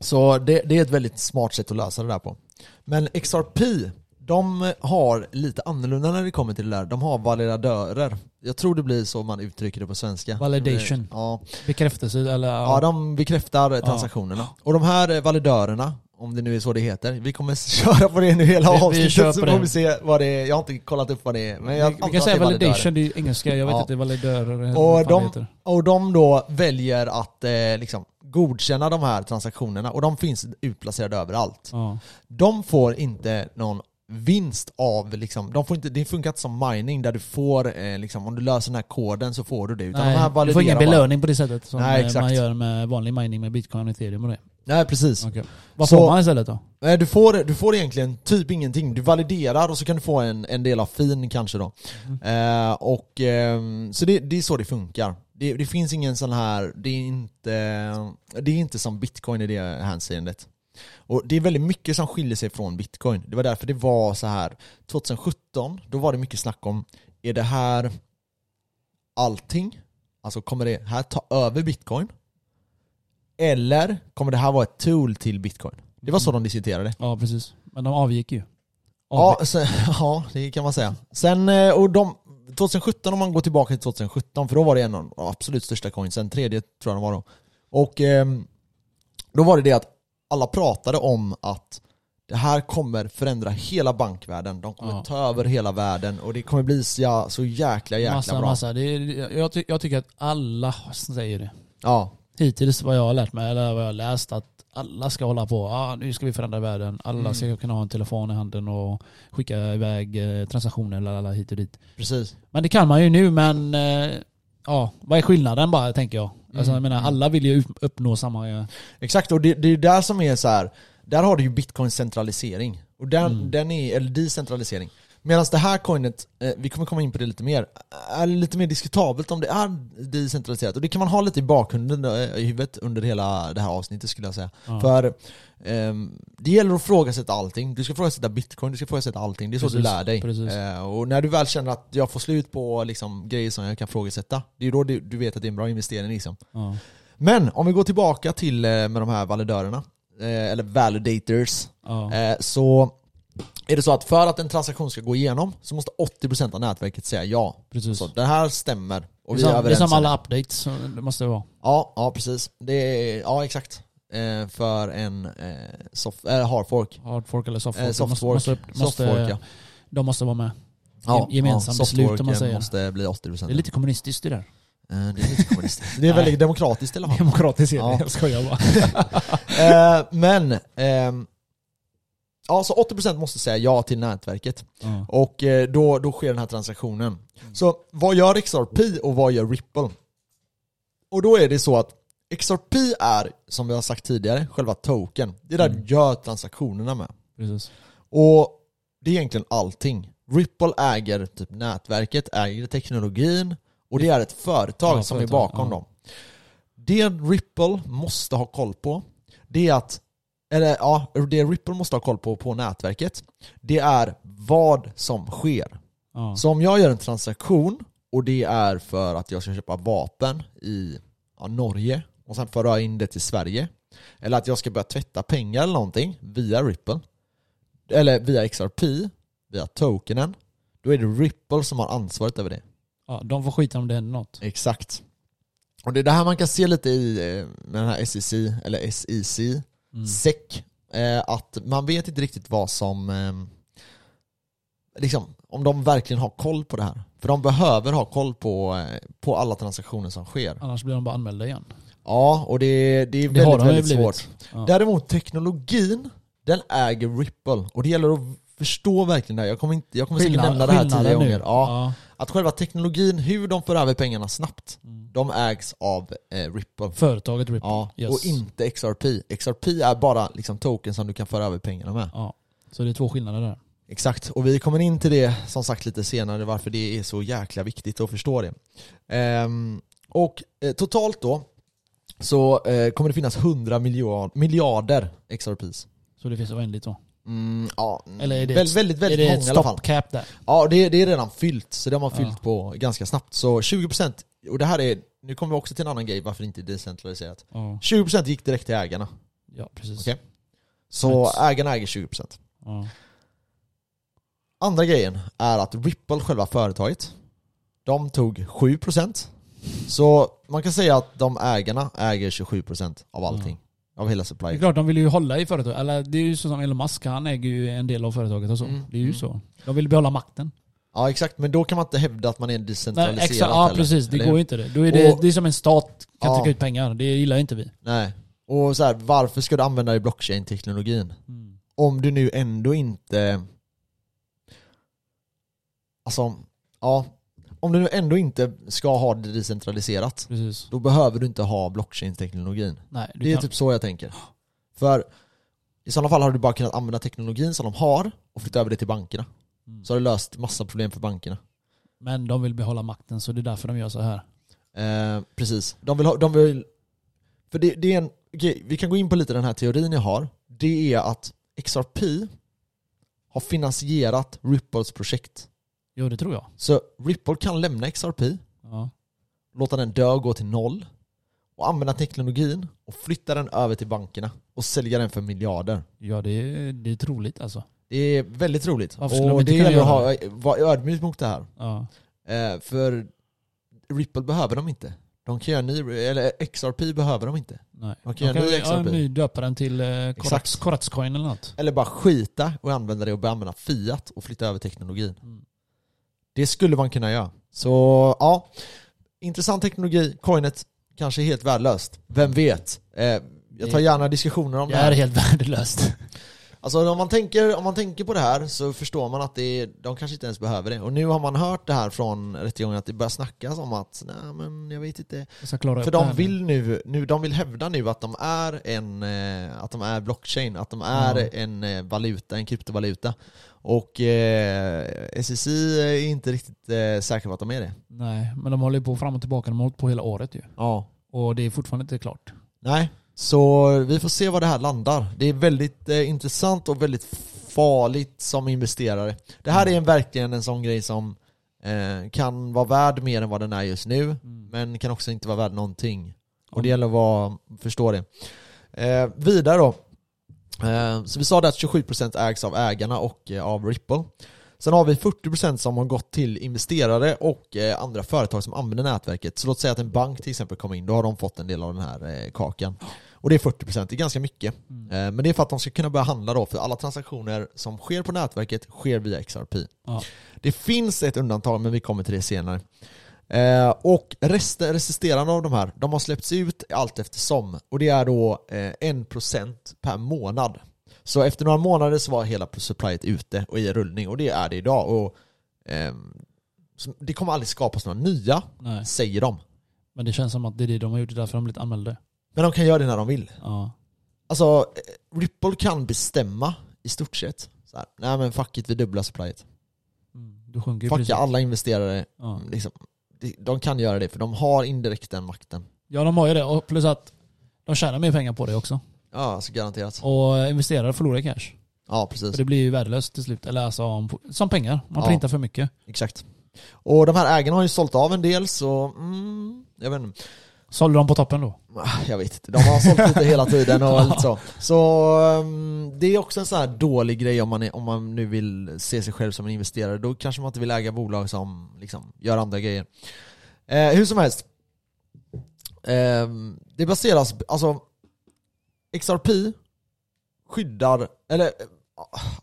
Så det, det är ett väldigt smart sätt att lösa det där på. Men XRP, de har lite annorlunda när det kommer till det där. De har validadörer. Jag tror det blir så man uttrycker det på svenska.
Validation.
Ja,
Bekräftelse eller...
ja de bekräftar transaktionerna. Och de här validörerna Om det nu är så det heter. Vi kommer köra på det nu hela
Vi- vi
avsnittet så får vi se vad det är. Jag har inte kollat upp vad det är. Men jag
vi, kan säga validation, det är engelska. Jag vet
Ja.
är validörer.
Och de-. Och de då väljer att eh, liksom, godkänna de här transaktionerna och de finns utplacerade överallt.
Ja.
De får inte någon vinst av, liksom, de får inte, det funkar inte som mining där du får, eh, liksom, om du löser den här koden så får du det. Utan de
Nej, du får ingen
validerar bara-
belöning på det sättet som
Nej,
eh, man gör med vanlig mining med bitcoin och ethereum och det.
Nej precis.
Okay. Vad
Så-
får man istället då?
Eh, Du får, du får egentligen typ ingenting. Du validerar och så kan du få en, en del av fin kanske då. Eh, och, ehm, så det, det är så det funkar. Det, det finns ingen sån här, det är, inte, det är inte som bitcoin i det hänseendet. Och det är väldigt mycket som skiljer sig från bitcoin. Det var därför det var så här 2017, då var det mycket snack om, är det här allting? Alltså kommer det här ta över bitcoin? Eller kommer det här vara ett tool till bitcoin? Det var så de diskuterade.
Ja precis. Men de avgick ju.
Ja, sen, ja, det kan man säga. Sen, eh, och de, 2017 om man går tillbaka till 2017, för då var det en av de absolut största coinsen, tredje tror jag de var då. Och ehm, då var det det att alla pratade om att det här kommer förändra hela bankvärlden, de kommer
Ja.
ta över hela världen och det kommer bli så, så jäkla jäkla
massa,
bra.
massa. Det är, jag, ty, jag tycker att alla säger det.
Ja,
Hittills vad jag har lärt mig, eller vad jag har läst, att alla ska hålla på. Ah, nu ska vi förändra världen. Alla
Mm.
ska kunna ha en telefon i handen och skicka iväg eh, transaktioner eller alla hit och dit.
precis.
Men det kan man ju nu, men eh, ja, vad är skillnaden bara, tänker jag. Alltså, jag
Mm.
menar, alla vill ju upp- uppnå samma...
Exakt, och det, det är där som är så här. där har du ju bitcoins centralisering. Och den,
Mm.
den är, eller decentralisering. Medan det här coinet, eh, vi kommer komma in på det lite mer, är lite mer diskutabelt om det är decentraliserat. Och det kan man ha lite i bakgrunden eh, i huvudet under hela det här avsnittet skulle jag säga.
Ja.
För ehm, det gäller att frågasätta allting. Du ska frågasätta bitcoin, du ska frågasätta allting. Det är så du
Precis,
lär dig.
precis.
Eh, och när du väl känner att jag får slut på liksom, grejer som jag kan frågasätta, det är då du, du vet att det är en bra investering liksom.
ja.
Men om vi går tillbaka till med de här validörerna, eller validators, eh, så är det så att för att en transaktion ska gå igenom så måste 80% av nätverket säga ja.
Precis.
Så det här stämmer och
det,
vi
är
är
som, det är som
om
alla updates, det måste det vara.
Ja, ja precis. Det är, ja exakt. Eh, för en eh, soft, äh, hardfork.
Hard fork eller soft fork.
Eh, softfork.
Måste, måste, måste,
Softfork ja.
De måste vara med.
ja
Gem- gemensam
ja,
beslut, om man säger.
måste bli 80%.
Det är lite kommunistiskt det där.
Eh, det är lite kommunistiskt. Det är väldigt demokratiskt i alla fall.
Demokratiskt är det,
Ja.
jag skojar bara.
eh, men, ehm, ja så 80% måste säga ja till nätverket.
Ja.
Och eh, då, då sker den här transaktionen. Så vad gör XRP och vad gör Ripple? Och då är det så att XRP är, som vi har sagt tidigare, själva token. Det är där
Mm.
du gör transaktionerna med.
Precis.
Och det är egentligen allting. Ripple äger typ nätverket, äger teknologin och det är ett företag
Ja,
som
företag,
är bakom
ja.
dem. Det Ripple måste ha koll på, det är att eller ja, det Ripple måste ha koll på på nätverket, det är vad som sker.
Ja.
Så om jag gör en transaktion och det är för att jag ska köpa vapen i ja, Norge och sen föra in det till Sverige eller att jag ska börja tvätta pengar eller någonting via Ripple eller via XRP, via tokenen då är det Ripple som har ansvaret över det.
ja, de får skita om det händer något.
Exakt. Och det är det här man kan se lite i eh, med den här SEC, eller SEC,
Mm.
SEC, eh, att man vet inte riktigt vad som, eh, liksom, om de verkligen har koll på det här. För de behöver ha koll på, eh, på alla transaktioner som sker.
Annars blir de bara anmälda igen.
Ja, och det, det är
Det
väldigt,
de
väldigt svårt.
Ja.
Däremot teknologin, den äger Ripple. Och det gäller att förstå verkligen det här. Jag kommer, inte, jag kommer säkert
Skillnad-
nämna det här tio gånger. Ja,
Ja.
Att själva teknologin, hur de för över pengarna snabbt,
Mm.
de ägs av eh, Ripple.
Företaget Ripple.
Ja,
Yes.
och inte XRP. XRP är bara liksom token som du kan föra över pengarna med.
Ja. Så det är två skillnader där.
Exakt, och vi kommer in till det som sagt lite senare varför det är så jäkla viktigt att förstå det. Ehm, och eh, totalt då så eh, kommer det finnas 100 miljard, miljarder XRPs.
Så det finns oändligt då.
Mm, ja,
Eller är det
väldigt,
ett-
väldigt, väldigt
är det
många
ett
i alla fall.
stoppcap där?
Ja, det, det är redan fyllt, så det har man
Ja.
fyllt på ganska snabbt. Så 20%, och det här är, nu kommer vi också till en annan grej varför det inte är decentraliserat.
Ja,
20% gick direkt till ägarna.
ja precis.
Okej. Så
Nice.
ägarna äger 20%.
Ja.
Andra grejen är att Ripple, själva företaget, de tog 7%. Så man kan säga att de ägarna äger 27% av allting. Av hela
Det är
supply.
klart, de vill ju hålla i företaget. Eller det är ju så som Elon Musk, han äger ju en del av företaget och så.
Mm.
Det är ju
Mm.
så. De vill behålla makten.
Ja exakt, men då kan man inte hävda att man är
Nej,
decentraliserad
exakt, ja precis, det
eller
går ju inte det. Då är det,
Och-
det är som en stat kan
Ja.
trycka ut pengar. Det gillar inte vi.
Nej. Och så här, varför ska du använda dig blockchain-teknologin? Om du nu ändå inte... Alltså, ja. Om du nu ändå inte ska ha det decentraliserat,
Precis.
då behöver du inte ha blockchain-teknologin.
Nej,
Det är
kan,
typ så jag tänker. För i sådana fall har du bara kunnat använda teknologin som de har och flytta över det till bankerna.
Mm.
Så har du löst massa problem för bankerna.
Men de vill behålla makten så det är därför de gör så här.
Eh, precis. De vill ha, de vill... För det, det är en... Okej, vi kan gå in på lite den här teorin jag har. Det är att XRP har finansierat Ripples projekt.
Jo, det tror jag.
Så Ripple kan lämna XRP,
Ja.
låta den dö och gå till noll och använda teknologin och flytta den över till bankerna och sälja den för miljarder.
Ja, det är, det är troligt alltså.
Det är väldigt roligt.
Varför skulle de
och
inte
det
kunna
gäller att
göra
ha, vara ödmjuk mot det här.
Ja.
Eh, för Ripple behöver de inte. De kan göra ny, eller XRP behöver de inte.
Nej. De
kan göra ny
ja,
XRP.
ny döpa den till eh,
Exakt.
Koratscoin eller något.
Eller bara skita och använda det och börja använda fiat och flytta över teknologin.
Mm.
Det skulle man kunna göra. Så ja, intressant teknologi. Coinet kanske är helt värdelöst. Vem vet? Eh, jag tar gärna diskussioner om
Det
det
är
här.
helt värdelöst.
Alltså om man, tänker, om man tänker på det här så förstår man att det är, de kanske inte ens behöver det. Och nu har man hört det här från rättegången att det börjar snackas om att nej men jag vet inte.
Jag
För de vill nu, nu, de vill hävda nu att de är en, eh, att de är blockchain, att de är
Ja.
en eh, valuta, en kryptovaluta. Och eh, SEC är inte riktigt eh, säkra på att de är det.
Nej, men de håller ju på fram och tillbaka. De har hållit på hela året ju.
Ja.
Och det är fortfarande inte klart.
Nej, så vi får se var det här landar. Det är väldigt eh, intressant och väldigt farligt som investerare. Det här är en, verkligen en sån grej som eh, kan vara värd mer än vad den är just nu, men kan också inte vara värd någonting. Och det gäller att vara, förstå det. Eh, vidare då. Eh, så vi sa det att 27% ägs av ägarna och eh, av Ripple. Sen har vi 40% som har gått till investerare och eh, andra företag som använder nätverket. Så låt säga att en bank till exempel kommer in, då har de fått en del av den här kakan. Och det är 40%, det är ganska mycket.
Mm.
Men det är för att de ska kunna börja handla då, för alla transaktioner som sker på nätverket sker via XRP.
Ja. Det
finns ett undantag, men vi kommer till det senare. Eh, och rest, resterande av de här, de har släppts ut allt eftersom. Och det är då eh, 1% per månad. Så efter några månader så var hela supplyet ute och i rullning, och det är det idag. Och, så det kommer aldrig skapas några nya,
Nej.
säger de.
Men det känns som att det är det de har gjort, det är därför de blivit anmälda.
Men de kan göra det när de vill.
Ja.
Alltså, eh, Ripple kan bestämma i stort sett. Så här, Nej men fuck it, vi dubblar supplyet.
Mm.
Fucka alla investerare.
Ja.
Liksom, de- kan göra det, för de har indirekt den makten.
ja, de har ju det. Och plus att de tjänar mer pengar på det också.
Ja, alltså garanterat.
Och investerare förlorar cash.
Ja,
För
precis.
det blir ju värdelöst till slut. Eller alltså om- som pengar. Man
Ja.
printar för mycket.
Exakt. Och de här ägarna har ju sålt av en del, så... Mm, jag vet inte.
Sålde de på toppen då?
Ah, Jag vet inte. De har sålt lite hela tiden och lite så. Så um, det är också en sån här dålig grej om man, är, om man nu vill se sig själv som en investerare. Då kanske man inte vill äga bolag som liksom gör andra grejer. Eh, hur som helst. Ehm, det baseras, alltså XRP skyddar, eller eh,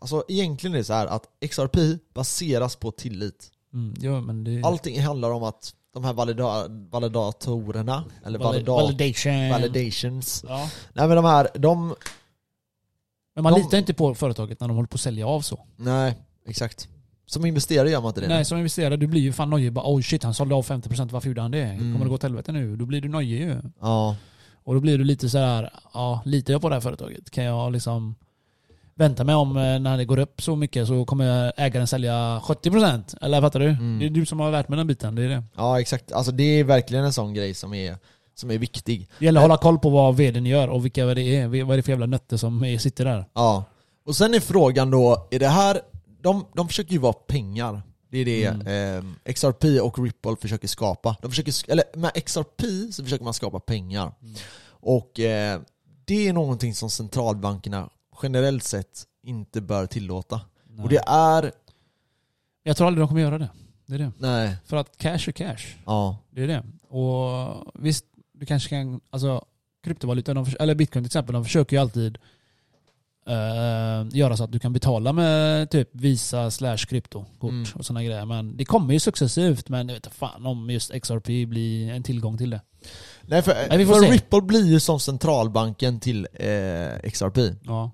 alltså egentligen är det så här att XRP baseras på tillit.
Mm. Men det...
Allting handlar om att de här valida validatorerna, eller
Valid-
valida
validation.
validations.
Ja.
Nej men de här, de...
Men man
De-
litar inte på företaget när de håller på att sälja av så.
Nej, exakt. Som investerare gör man inte det.
Nej, som investerare, du blir ju fan nojig. Bara, oh shit, han sålde av 50%, varför gjorde han det?
Mm.
Kommer det gå åt helvete nu? Då blir du nojig ju.
Ja,
Och då blir du lite så här, ja, litar jag på det här företaget? Kan jag liksom vänta mig om eh, när det går upp så mycket så kommer ägaren sälja 70%? Eller fattar du?
Mm.
Det är du som har lärt mig den biten, det är det.
ja exakt. Alltså det är verkligen en sån grej som är, som är viktig.
Det gäller att hålla koll på vad vdn gör och vilka det är. Vad är det för jävla nötter som sitter där?
Ja. Och sen är frågan då, är det här... De, de försöker ju vara pengar. Det är det
Mm.
eh, XRP och Ripple försöker skapa. De försöker, eller med XRP så försöker man skapa pengar.
Mm.
Och eh, det är någonting som centralbankerna generellt sett inte bör tillåta. Och det är...
Jag tror aldrig de kommer göra det. Det är det.
Nej.
För att cash är cash.
Ja.
Det är det. Och visst, du kanske kan, alltså kryptovalutor, de, eller bitcoin till exempel, de försöker ju alltid eh, göra så att du kan betala med typ Visa slash kryptokort
Mm.
och sådana grejer. Men det kommer ju successivt, men jag vet inte fan om just XRP blir en tillgång till det.
Nej för,
Nej, vi får
för
se.
Ripple blir ju som centralbanken till eh, XRP.
Ja.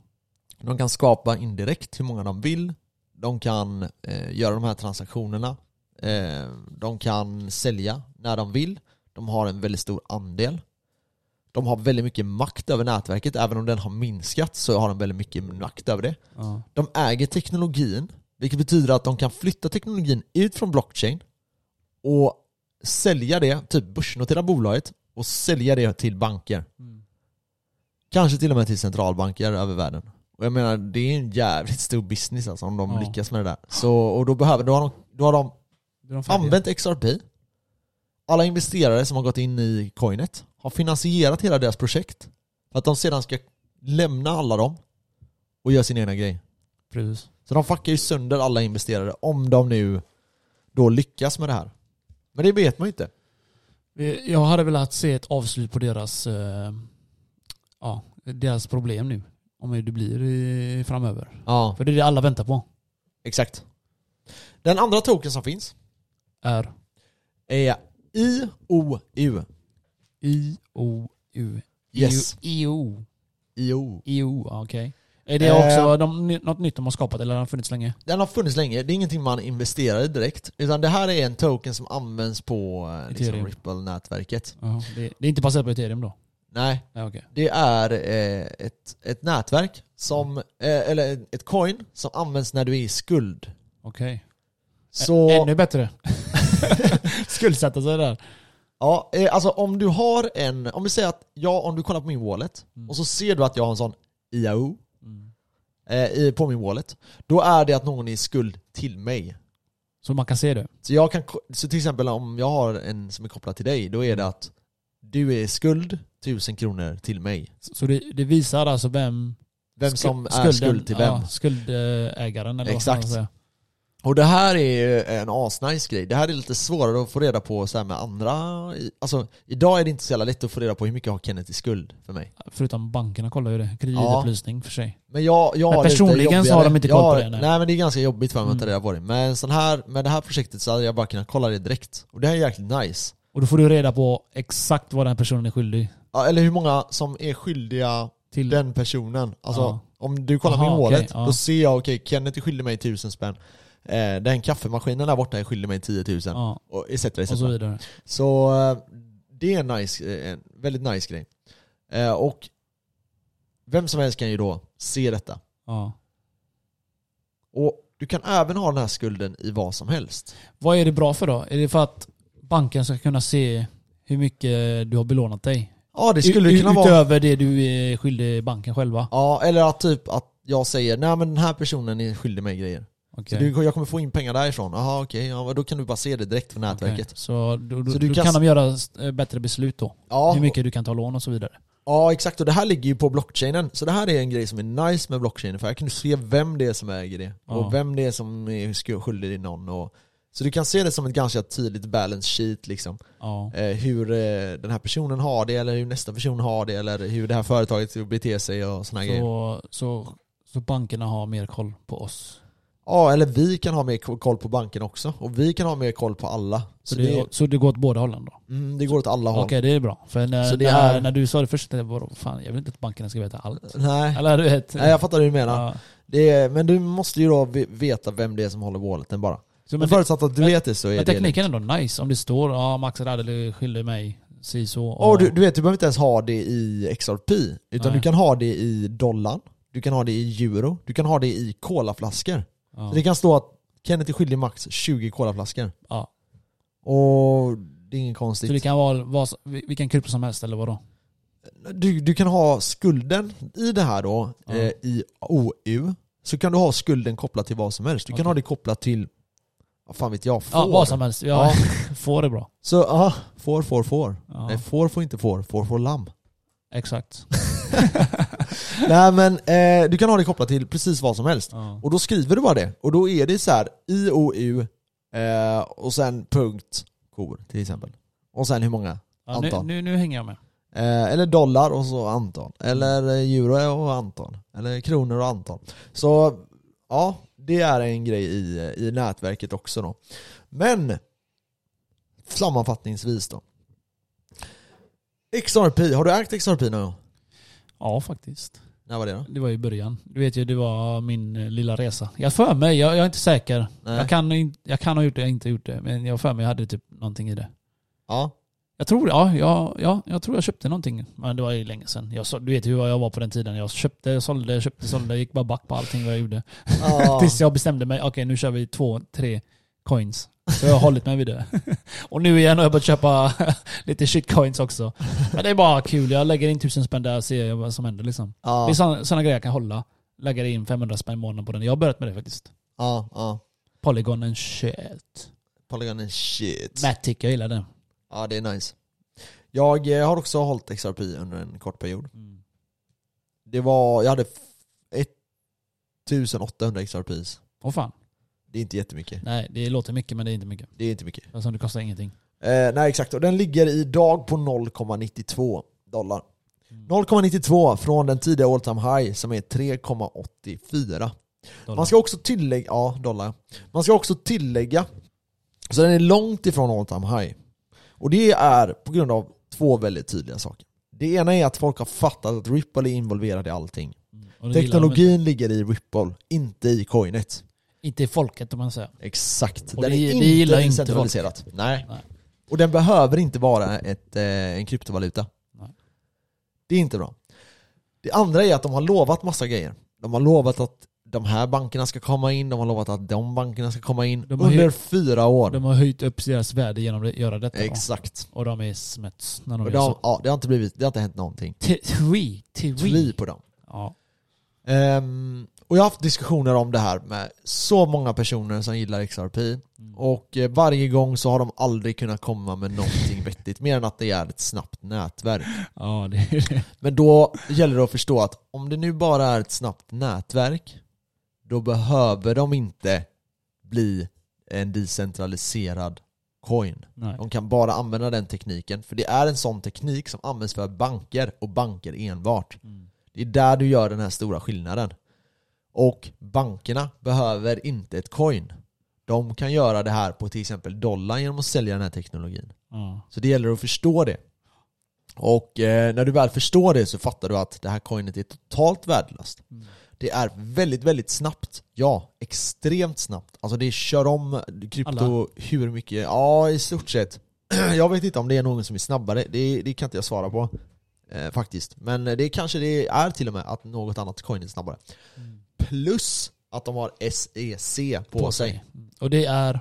De kan skapa indirekt hur många de vill. De kan eh, göra de här transaktionerna. Eh, de kan sälja när de vill. De har en väldigt stor andel. De har väldigt mycket makt över nätverket. Även om den har minskat så har de väldigt mycket makt över det.
ja.
De äger teknologin, vilket betyder att de kan flytta teknologin ut från blockchain och sälja det, typ börsnotera bolaget och sälja det till banker.
Mm.
Kanske till och med till centralbanker över världen. Och jag menar, det är en jävligt stor business alltså om de
Ja.
lyckas med det där. Så, och då, behöver, då, har de, då har de
de
använt XRP. Alla investerare som har gått in i coinet har finansierat hela deras projekt. För att de sedan ska lämna alla dem och göra sin egna grej.
Precis.
Så de fuckar ju sönder alla investerare om de nu då lyckas med det här. Men det vet man ju inte.
Jag hade velat se ett avslut på deras, eh, ja, deras problem nu. Om hur det blir i, framöver.
Ja,
För det är det alla väntar på.
exakt. Den andra token som finns
Är
är IOU.
I-O-U.
Yes.
I-O.
IO.
I-O, okej. Är det
Eh.
också de, något nytt de har skapat eller har den funnits länge?
Den har funnits länge, det är ingenting man investerar i direkt. Utan det här är en token som används på eh, liksom,
Ethereum.
Ripple-nätverket.
Ja, det, det är inte baserat på ethereum då?
Nej,
Ja, okej.
det är eh, ett, ett nätverk som, eh, eller ett coin som används när du är i skuld.
Okej.
Så...
Ä- Ännu bättre. Skuldsätta sig där.
Ja, eh, alltså om du har en, om vi säger att jag, om du kollar på min wallet
Mm.
och så ser du att jag har en sån IAO
Mm.
eh, på min wallet, då är det att någon är i skuld till mig.
Så man kan se det?
Så, jag kan, så till exempel om jag har en som är kopplad till dig, då är det att du är skuld 1000 kronor till mig.
Så det, det visar alltså vem...
Vem som är
skulden-
skuld till vem.
Ja, skuldägaren eller vad
Exakt.
man säga.
Och det här är ju en asnice grej. Det här är lite svårare att få reda på så här med andra... Alltså idag är det inte så jävla lätt att få reda på hur mycket har Kenneth i skuld för mig.
Förutom bankerna kollar ju det. Kreditupplysning för sig.
Men jag, jag
Men personligen så har de inte koll på det, nej.
Nej men det är ganska jobbigt för mig att ta reda på det. Men sån här, med det här projektet så hade jag bara kunnat kolla det direkt. Och det här är jäkligt nice.
Och då får du reda på exakt vad den personen är skyldig
Ja, Eller hur många som är skyldiga
till.
den personen. Alltså
Ja.
om du kollar
Aha,
min
okej,
wallet,
ja.
då ser jag okej, Kenneth är skyldig mig 1000 spänn. Eh, den kaffemaskinen där borta är skyldig mig 10 000.
Ja,
Och etc. etc.
och så vidare.
Så eh, det är en, nice, eh, en väldigt nice grej. Eh, och vem som helst kan ju då se detta.
Ja.
Och du kan även ha den här skulden i vad som helst.
Vad är det bra för då? Är det för att banken ska kunna se hur mycket du har belånat dig?
Ja det skulle
U-
kunna vara...
Utöver det du är skyldig banken själva?
Ja, eller att typ att jag säger nej men den här personen är skyldig mig grejer.
Okej.
Så du, jag kommer få in pengar därifrån. Jaha okej, ja, men då kan du bara se det direkt från nätverket.
Okej. Så, då,
Så du
då
kan
kan, de göra eh, bättre beslut då?
Ja,
Hur mycket du kan ta lån och så vidare?
ja exakt, och det här ligger ju på blockchainen. Så det här är en grej som är nice med blockchainen, för här kan du se vem det är som äger det.
Ja.
Och vem det är som är skyldig till någon. Och, så du kan se det som ett ganska tydligt balance sheet liksom.
Ja.
Eh, hur eh, den här personen har det, eller hur nästa person har det, eller hur det här företaget beter sig och såna här grejer.
Så, så, så bankerna har mer koll på oss?
Ja, eller vi kan ha mer ko- koll på banken också. Och vi kan ha mer koll på alla.
Så,
Så,
det,
det,
så det går åt båda hållen då?
mm, det går åt alla håll.
Okej, det är bra. För när,
Så
när,
är-
när du sa det först, jag bara, fan jag vill inte att bankerna ska veta allt.
Nej.
Eller du vet.
Nej, jag fattar hur du menar.
Ja.
Är, men du måste ju då ve- veta vem det är som håller walleten bara.
Så,
Men förutsatt att du
men-
vet det så är
men
det
tekniken är ändå nice. Om det står ja, Max Radel skyller mig si så.
Och du, du vet, du behöver inte ens ha det i XRP. Utan
Nej.
du kan ha det i dollarn, du kan ha det i euro, du kan ha det i colaflaskor.
ja.
Så det kan stå att Kenneth är skyldig max 20 colaflaskor.
ja.
Och det är inget konstigt.
Så det kan vara vad, vilken krypto som helst eller vadå?
du, du kan ha skulden i det här då,
Ja.
eh, i OU. Så kan du ha skulden kopplat till vad som helst. Du kan
Okej.
ha det kopplat till, vad fan vet jag, får.
Ja, vad som helst. Ja, får är bra.
Så ja, får, får, får.
Ja,
Nej, får, får inte får, får, får lamm.
exakt.
Nej men eh, du kan ha det kopplat till precis vad som helst.
Ja.
Och då skriver du bara det. Och då är det så här IOU eh, och sen punkt kor till exempel. Och sen hur många?
Ja, nu,
Antal.
nu, nu hänger jag med.
Eh, eller dollar och så antal. Eller eh, euro och antal. Eller kronor och antal. Så ja, det är en grej i, i nätverket också då. Men sammanfattningsvis då. XRP, har du ägt XRP någon gång?
Ja, faktiskt.
När var det då?
Det var i början. Du vet ju, det var min eh, lilla resa. Jag för mig, jag, jag är inte säker.
Nej.
Jag kan, jag kan ha gjort det, jag har inte gjort det. Men jag för mig jag hade typ någonting i det.
Ja.
Jag tror, ja, ja, ja, jag tror jag köpte någonting. Men det var ju länge sedan. Jag, så- du vet hur jag var på den tiden. Jag köpte, sålde, köpte, sålde. Gick bara back på allting vad jag gjorde.
ja.
Tills jag bestämde mig, okej nu kör vi två, tre coins. Så jag har hållit mig vid det. Och nu igen har jag börjat köpa lite shitcoins också. Men det är bara kul. Jag lägger in tusen spänn där och ser vad som händer liksom. Det är sådana, grejer jag kan hålla. Lägga in 500 spänn i månaden på den. Jag har börjat med det faktiskt.
Ja, ja.
Polygon and shit.
Polygon är shit.
Matic, jag gillar det.
Ja, det är nice. Jag eh, har också hållit XRP under en kort period. Det var, jag hade f- 1800 XRPs.
Åh fan.
Det är inte jättemycket.
Nej, det låter mycket men det är inte mycket.
Det är inte mycket.
Alltså det kostar ingenting.
Eh, nej exakt, och den ligger idag på 0,92 dollar. 0,92 från den tidiga all time high som är 3,84.
Dollar.
Man ska också tillägga, ja dollar. Man ska också tillägga, så den är långt ifrån all time high. Och det är på grund av två väldigt tydliga saker. Det ena är att folk har fattat att Ripple är involverad i allting.
Mm.
Teknologin ligger i Ripple, inte i coinet.
inte. I folket om man säger.
Exakt.
Och
Den
det-
är
det
inte decentraliserat. Nej.
Nej.
Och den behöver inte vara ett, eh, en kryptovaluta.
Nej.
Det är inte bra. Det andra är att de har lovat massa grejer. De har lovat att de här bankerna ska komma in, de har lovat att de bankerna ska komma in under
ju-
fyra år.
De har höjt upp deras värde genom att göra detta. då.
Exakt.
Och de är smuts när de
Och de,
så.
ja, det har inte blivit, det har inte hänt någonting.
Twi.
Tvi på dem.
Ja.
Ehm, och jag har haft diskussioner om det här med så många personer som gillar XRP
Mm.
och eh, varje gång så har de aldrig kunnat komma med någonting vettigt mer än att det är ett snabbt nätverk.
ja, det är det.
Men då gäller det att förstå att om det nu bara är ett snabbt nätverk då behöver de inte bli en decentraliserad coin.
Nej.
De kan bara använda den tekniken, för det är en sån teknik som används för banker och banker enbart.
Mm.
Det är där du gör den här stora skillnaden. Och bankerna behöver inte ett coin. De kan göra det här på till exempel dollar genom att sälja den här teknologin.
Ja.
Så det gäller att förstå det. Och eh, när du väl förstår det så fattar du att det här coinet är totalt värdelöst.
Mm.
Det är väldigt, väldigt snabbt. Ja, extremt snabbt. Alltså det kör om krypto
Alla.
hur mycket? Ja, i stort sett. Jag vet inte om det är någon som är snabbare, det, det kan inte jag svara på. Eh, faktiskt. Men det kanske det är till och med att något annat coin är snabbare.
Mm.
Plus att de har SEC på, sig.
Mm. Och det är...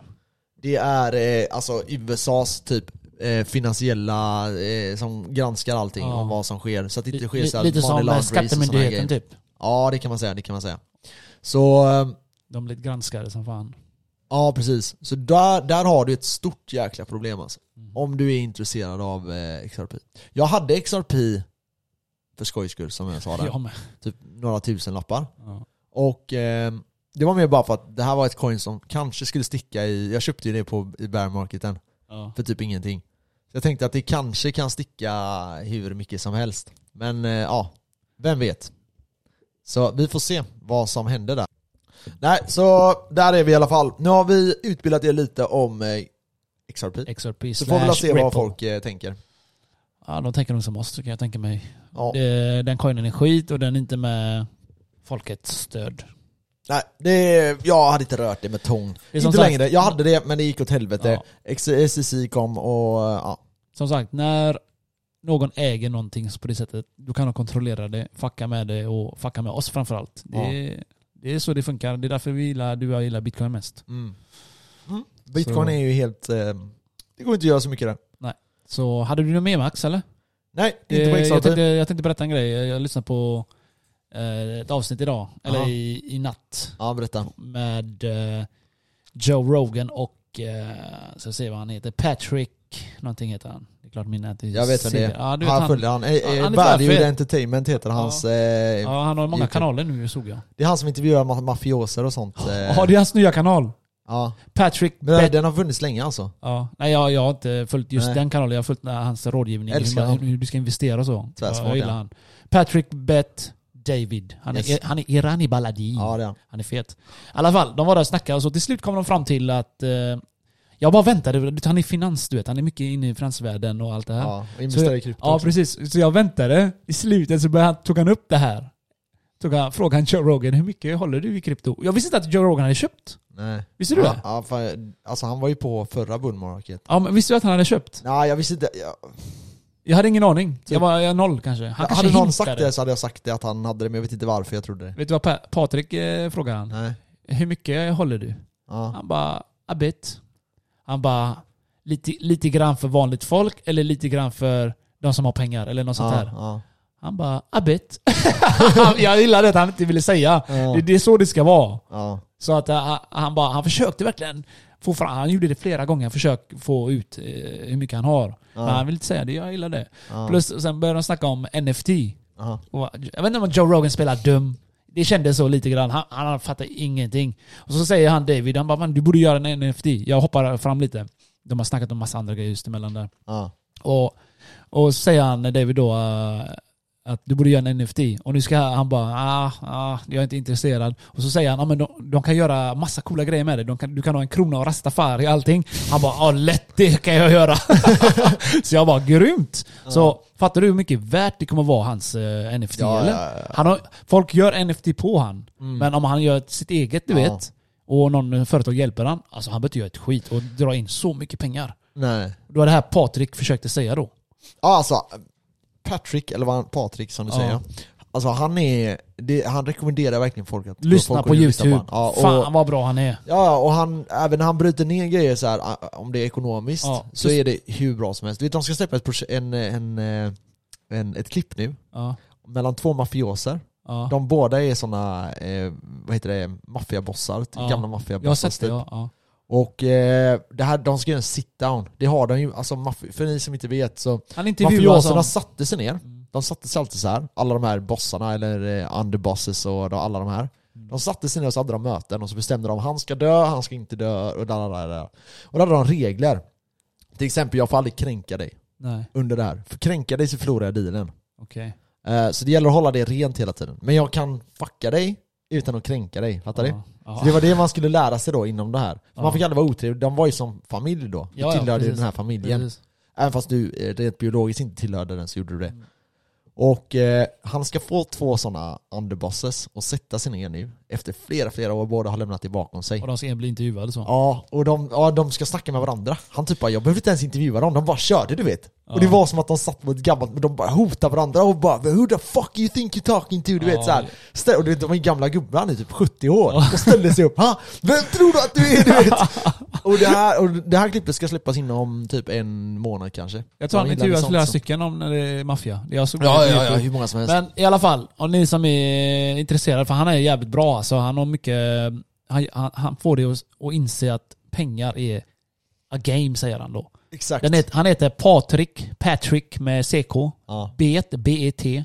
Det är eh, alltså USAs typ eh, finansiella eh, som granskar allting
Ja.
om vad som sker. Så att det inte sker
li-
så
lite som Skattemyndigheten typ.
Ja det kan man säga, det kan man säga. Så eh,
De blir granskade som fan.
ja precis. Så där, där har du ett stort jäkla problem alltså.
Mm.
Om du är intresserad av eh, XRP. Jag hade XRP för skojs skull som jag sa där.
Jag.
Typ några tusen lappar.
Ja.
Och eh, det var mer bara för att det här var ett coin som kanske skulle sticka i, jag köpte ju det på, i bear marketen.
Ja.
för typ ingenting. Så jag tänkte att det kanske kan sticka hur mycket som helst. Men eh, ja, vem vet. Så vi får se vad som händer där. Nej, så där är vi i alla fall. Nu har vi utbildat er lite om eh, XRP.
XRP
Så får vi se vad
Ripple.
folk eh, tänker.
Ja, de tänker nog som oss kan jag tänka mig.
Ja.
Det, den coinen är skit och den är inte med folkets stöd.
Nej, det, jag hade inte rört det med tång.
Det
Inte
sagt-
längre. Jag hade det, men det gick åt helvete.
Ja.
SEC kom och ja.
Som sagt, när någon äger någonting på det sättet, då kan de kontrollera det, fucka med det och fucka med oss framförallt. Det,
Ja.
det är så det funkar. Det är därför vi gillar, du och jag gillar bitcoin mest.
Mm. Mm. Bitcoin
Så-
är ju helt... Eh, det går inte att göra så mycket där.
Så hade du något mer Max eller?
Nej, inte
Eh,
på
jag, tänkte, jag tänkte berätta en grej. Jag lyssnade på eh, ett avsnitt idag, eller
Aha.
i, i natt,
Ja, berätta.
med eh, Joe Rogan och, eh, så jag ser vad han heter, Patrick, någonting heter han. Det är klart min inte
Jag vet vem det är.
Ja, du vet
han
han,
följer han. Eh,
Ja,
eh,
han är
Value
för-
Entertainment heter hans... Eh,
ja, han har många
YouTube.
kanaler nu såg jag.
Det är han som intervjuar ma- mafioser och sånt. Eh.
Ja, det är hans nya kanal.
Ja.
Patrick
Men
Bet-
den har funnits länge alltså.
Ja, nej jag, jag har inte följt just
Nej.
den kanalen, jag har följt eh, hans rådgivning, hur, man, hur du ska investera och så.
Tvärsmart,
Ja, jag gillar
ja.
han. Patrick Bet David. Han är,
Yes.
han är Irani Baladi.
Ja det är han.
Han är fet. I alla fall, de var där och snackade och så till slut kom de fram till att... Eh, jag bara väntade, han är finans du vet, han är mycket inne i finansvärlden och allt det här.
Ja, och investera i krypto
Ja
också.
precis, så jag väntade. I slutet så började han, tog han upp det här. Tog han, frågade han Joe Rogan, hur mycket håller du i krypto? Jag visste inte att Joe Rogan hade köpt.
Nej.
Visste du
ja,
det?
Ja, fan, alltså han var ju på förra bullmarket.
Ja men visste du att han hade köpt?
Nej jag visste inte. Jag,
Jag hade ingen aning. Jag var jag noll kanske. Han kanske
hade någon sagt det så hade jag sagt det att han hade det, men jag vet inte varför jag trodde det.
Vet du vad pa Patrik eh, frågar han?
Nej.
Hur mycket håller du?
Ja.
Han bara, a bit. Han bara, lite, lite grann för vanligt folk eller lite grann för de som har pengar eller något sånt
ja.
Han bara, a bit. jag gillar det att han inte ville säga. Det, det är så det ska vara. Så att uh, han bara, han försökte verkligen få fram, han gjorde det flera gånger, försök få ut eh, hur mycket han har. Men han vill inte säga det, jag gillar det. Plus sen började de snacka om NFT. Och jag vet inte om Joe Rogan spelar dum. Det kändes så lite grann. Han, han fattar ingenting. Och så säger han David, han bara "Man, du borde göra en NFT. Jag hoppar fram lite. De har snackat om massa andra grejer just emellan där.
Ja.
Och, och så säger han David då eh, att du borde göra en NFT. Och nu ska han bara, ah, ah, jag är inte intresserad. Och så säger han, ah, men de, de kan göra massa coola grejer med det. De kan, du kan ha en krona och rastafari och allting. Han bara, ah, lätt det kan jag göra. så jag bara, grymt. Så fattar du hur mycket värt det kommer vara hans eh, NFT
Ja,
eller?
ja, ja.
Han har, folk gör NFT på han.
Mm.
Men om han gör sitt eget, du vet. Och någon företag hjälper han. Alltså han behöver inte göra ett skit och dra in så mycket pengar.
Nej.
Det var det här Patrik försökte säga då.
Ja alltså, Patrick, eller vad han, Patrik som du
Ja.
säger. Alltså han är, det, han rekommenderar verkligen folk att
Lyssna
folk
på youtube.
Ja, och,
Fan vad bra han är.
Ja, och han, även när han bryter ner grejer så här, ah, om det är ekonomiskt,
Ja.
så är det hur bra som helst. Du vet, de ska släppa ett, en, en, eh, en, ett klipp nu,
Ja,
mellan två mafioser.
ja.
De båda är såna, eh, vad heter det, maffiabossar,
Ja.
gamla
Jag har
maffiabossar
sett det,
typ.
ja.
Och eh, det här, de ska göra en sit-down. Det har de ju, alltså för ni som inte vet så, mafioserna
som...
satte sig ner,
Mm.
de satte sig alltid så här. alla de här bossarna eller eh, underbosses och de, alla de här.
Mm.
De satte sig ner och så hade de möten och så bestämde de han ska dö, han ska inte dö och där, där, där. Och då hade de regler. Till exempel, jag får aldrig kränka dig
Nej,
under det här. För kränka dig så förlorar jag dealen.
okej.
Eh, så det gäller att hålla det rent hela tiden. Men jag kan fucka dig utan att kränka dig, fattar du?
Ja. Ja.
Så det var det man skulle lära sig då inom det här.
Ja.
Man fick aldrig vara otrevlig, de var ju som familj då. Du
Ja, ja,
tillhörde
precis.
den här familjen.
Precis.
Även fast du eh, rent biologiskt inte tillhörde den så gjorde du det.
Mm.
Och eh, han ska få två sådana underbosses och sätta sig ner nu. Efter flera, flera år, båda har lämnat det bakom sig.
Och de ska bli intervjuade så.
Ja, och de, ja, de ska snacka med varandra. Han typ bara, jag behöver inte ens intervjua dem, de bara körde du vet.
Ja.
Och det var som att de satt ett gammalt, men de bara hotade varandra och bara 'Who the fuck you think you're talking to?' Du vet
Ja.
såhär. Och du vet, de är gamla gubbar, han är typ 70 år. Och ställde sig upp, ha? Vem tror du att du är? Du vet. Och det här, och det här klippet ska släppas inom typ en månad kanske.
Jag tror han intervjuar flera stycken om när det är maffia.
Ja, ja, ja, hur många som helst.
Men i alla fall, om ni som är intresserade, för han är jävligt bra alltså. Han har mycket... Han, han, han får det att, att inse att pengar är a game, säger han då.
Exakt.
Den heter, han heter Patrik, Patrick med CK.
Ja,
B1, B-E-T,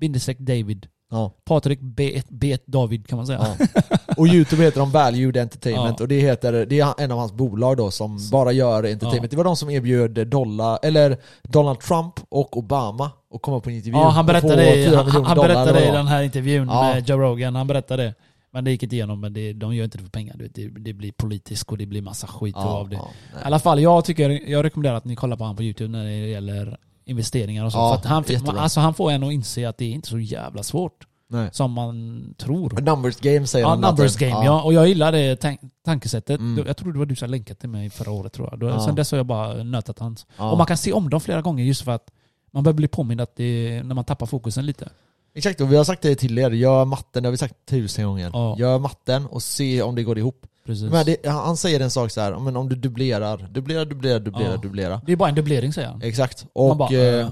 bindestreck David.
ja,
Patrik B1, B1 David kan man säga.
ja. Och youtube heter de Valued Entertainment
Ja.
och det heter, det är en av hans bolag då som bara gör entertainment.
Ja.
Det var de som erbjöd dollar, eller Donald Trump och Obama att komma på en intervju
Ja, han berättade,
4
han, han berättade i den här intervjun med Joe Rogan, han berättade det. Men det gick inte igenom, men det, de gör inte det för pengar. Det, det blir politiskt och det blir massa skit
Ja,
av det.
ja, nej.
I alla fall, jag tycker, jag rekommenderar att ni kollar på honom på youtube när det gäller investeringar och så.
Ja,
för han,
jättebra.
alltså, han får en att inse att det är inte så jävla svårt
Nej.
som man tror.
Numbers game säger
Ja,
han
numbers game ja. Och jag gillar det tank tankesättet.
Mm.
Jag tror det var du som länkade till mig förra året tror jag. Då,
Ja.
Sen dess har jag bara nötat hans.
Ja.
Och man kan se om dem flera gånger just för att man börjar bli påmind att det är när man tappar fokusen lite.
Exakt, och vi har sagt det till er, gör matten, det har vi sagt tusen gånger.
Ja.
Gör matten och se om det går ihop.
Precis.
Men det, han säger en sak så här, men om du dubblerar, dubblerar, dubblerar, dubblerar,
Ja.
dubblerar.
Det är bara en dubblering säger han.
Exakt. Och,
bara,
eh,
eh.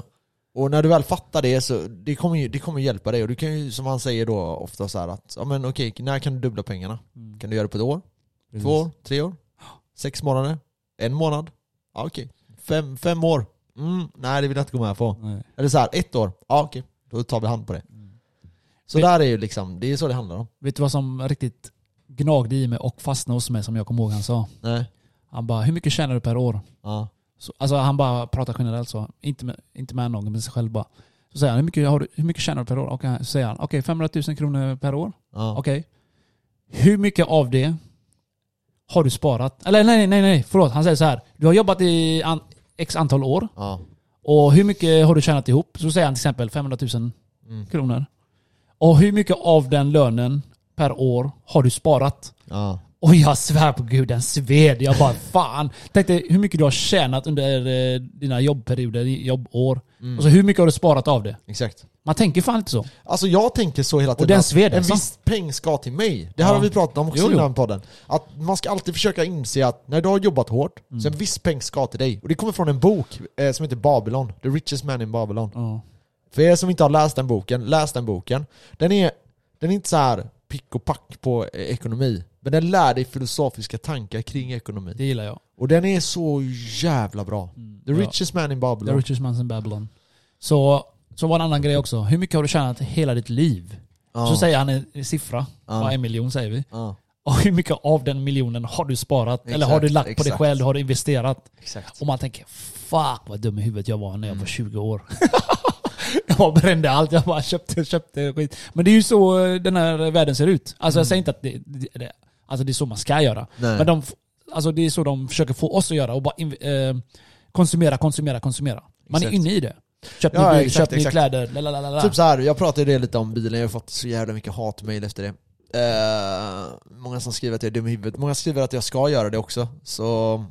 och när du väl fattar det så det kommer ju det kommer hjälpa dig. Och du kan ju, som han säger då ofta så här att, ja men okej, när kan du dubbla pengarna?
Mm.
Kan du göra det på ett år?
Precis.
Två år? Tre år? Sex månader? En månad? Ja okej. Fem, fem år? Mm, nej det vill jag inte gå med på.
Nej.
Eller så här, ett år? Ja okej, då tar vi hand på det. Så
Mm.
där är ju liksom, det är så det handlar om.
Vet du vad som riktigt gnagde i mig och fastnade hos mig som jag kommer ihåg han sa.
Nej.
Han bara, hur mycket tjänar du per år?
Ja.
Så, alltså han bara pratar generellt så. Inte med, inte med någon, men sig själv bara. Så säger han, hur mycket, har du, hur mycket tjänar du per år? Och så säger han, okej 500 000 kronor per år.
Ja.
Okej. Hur mycket av det har du sparat? Eller nej, nej, nej, förlåt. Han säger så här. Du har jobbat i an, x antal år.
Ja.
Och hur mycket har du tjänat ihop? Så säger han till exempel 500 000
Mm.
kronor. Och hur mycket av den lönen per år har du sparat?
Ja.
Och jag svär på gud, den sved. Jag bara fan. Tänkte hur mycket du har tjänat under eh, dina jobbperioder, jobbår.
Mm.
Och så hur mycket har du sparat av det?
Exakt.
Man tänker fan inte så.
Alltså jag tänker så hela tiden
den
att
sved
en
alltså.
viss peng ska till mig. Det här
Ja.
har vi pratat om också
Jo, jo.
innan podden. Att man ska alltid försöka inse att när du har jobbat hårt,
Mm.
så en viss peng ska till dig. Och det kommer från en bok eh, som heter Babylon, The Richest Man in Babylon.
Ja.
För er som inte har läst den boken, läs den boken. Den är, den är inte så här pick och pack på eh, ekonomi. Men den lär dig filosofiska tankar kring ekonomi.
Det gillar jag.
Och den är så jävla bra. The
Ja.
Richest Man in
The
Babylon.
richest man in Babylon. Så, så var en annan grej också. Hur mycket har du tjänat hela ditt liv?
Ja.
Så säger han en siffra. Bara en miljon säger vi.
Ja,
Och hur mycket av den miljonen har du sparat? Eller har du
Exakt,
lagt på dig
exakt.
själv? Har du investerat?
exakt.
Och man tänker fuck vad dum i huvudet jag var när jag
Mm.
var 20 år. jag brände allt, jag bara köpte, köpte skit. Men det är ju så eh, den här världen ser ut. Alltså jag säger inte att det, det, det, alltså det är så man ska göra.
Mm. Nej.
Men de, alltså det är så de försöker få oss att göra och bara eh, konsumera, konsumera, konsumera. Man
Exakt.
är inne i det. Köp ny
Ja,
bil,
exakt,
köp ny
exakt.
kläder, lalalala.
Typ så här, jag pratade ju lite om bilen, jag har fått så jävla mycket hatmail efter det. Eh, många som skriver att jag är dum i huvudet, många skriver att jag ska göra det också. Så,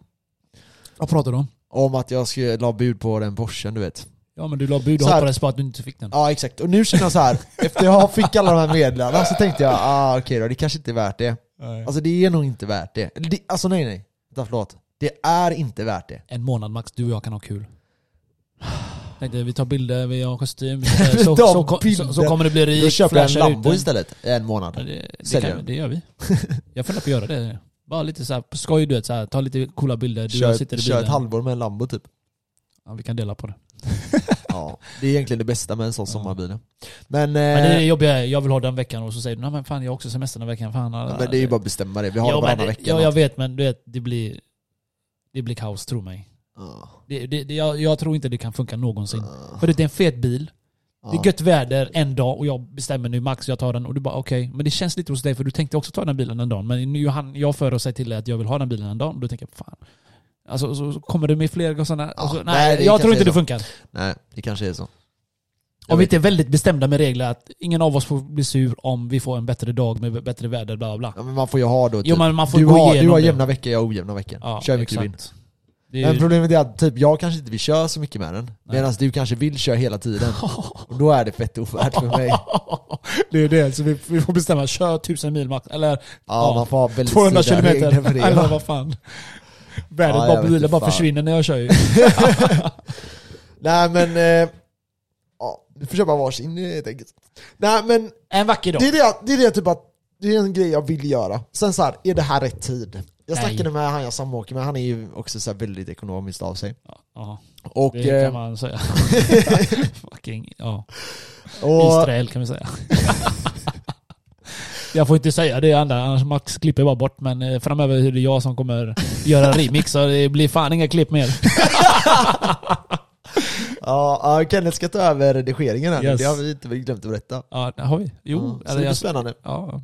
Vad pratar du om?
om att jag ska la bud på den Porschen, du vet.
Ja men du la bud och
här-
hoppades på att du inte fick den.
Ja exakt, och nu känner jag så här. efter jag fick alla de här meddelandena så tänkte jag, ah okej då, det kanske inte är värt det. Alltså det är nog inte värt det. Det alltså nej nej, Vänta, förlåt. Det är inte värt det.
En månad max, du och jag kan ha kul. Tänkte, vi tar bilder, vi har kostym. Så, så, så, så, kommer det bli
Då
rikt,
köper jag en
ut
Lambo
den.
istället, en månad.
Det, det,
Säljer.
kan, det gör vi. Jag funderar på att göra det. Bara lite så här på skoj du vet, så här, ta lite coola bilder. Du jag sitter
Kör,
i
kör
bilen.
ett halvår med en Lambo typ.
Ja, vi kan dela på det.
Ja, det är egentligen det bästa med en sån
Ja.
sommarbil. Men,
Men det är det
eh,
jobbiga, jag vill ha den veckan och så säger du nej men fan jag har också semester den veckan. Fan,
men det är ju bara att bestämma det, vi har
ja,
det varannan
det,
vecka.
Ja, jag vet men du vet, det blir, det blir kaos tro mig.
Ja.
Det, det, det, jag, jag tror inte det kan funka någonsin.
Ja.
För det är en fet bil, det
Ja.
är gött väder en dag och jag bestämmer nu max jag tar den och du bara okej. Men det känns lite hos dig för du tänkte också ta den bilen en dag. Men nu jag för och säger till dig att jag vill ha den bilen en dag och då tänker jag fan. Alltså så, kommer det med fler sådana...
Ja,
alltså,
nej,
nej, jag tror inte det funkar.
Nej, det kanske är så.
Om vi inte är väldigt bestämda med regler att ingen av oss får bli sur om vi får en bättre dag med bättre väder, bla bla.
Ja, men man får ju ha då typ.
Jo men man får
du,
gå
har, du har jämna veckor, jag har ojämna veckor.
Ja,
Kör mycket du.
Det är
Men problemet är att typ, jag kanske inte vill köra så mycket med den. Medan du kanske vill köra hela tiden. Och då är det fett ovärt för mig.
det är det, så vi, vi får bestämma, kör 1000 mil max, eller
Ja,
Ja,
man får ha väldigt
200
strikta regler
kilometer.
för det.
Eller vad fan. Värdet
Ja,
bara, bilen bara
fan.
försvinner när jag kör ju.
Nej men, eh, ja, du får köpa varsin eh, helt enkelt. Nej men,
En vacker dag.
det är det, det är det typ att, det är en grej jag vill göra. Sen så här, är det här rätt tid? Jag
Nej.
snackade med han jag samåker med, han är ju också så väldigt ekonomiskt av sig.
Ja,
Och,
det
eh,
kan man säga. Fucking, ja.
och
Israel kan vi säga. Jag får inte säga det andra, annars Max klipper bara bort. Men eh, framöver är det jag som kommer göra remix, så det blir fan inga klipp mer.
ja, ja, Kenneth ska ta över redigeringen här,
Yes.
det har vi inte glömt att berätta.
Ja, det har vi. Jo.
ja, så det blir spännande.
ja.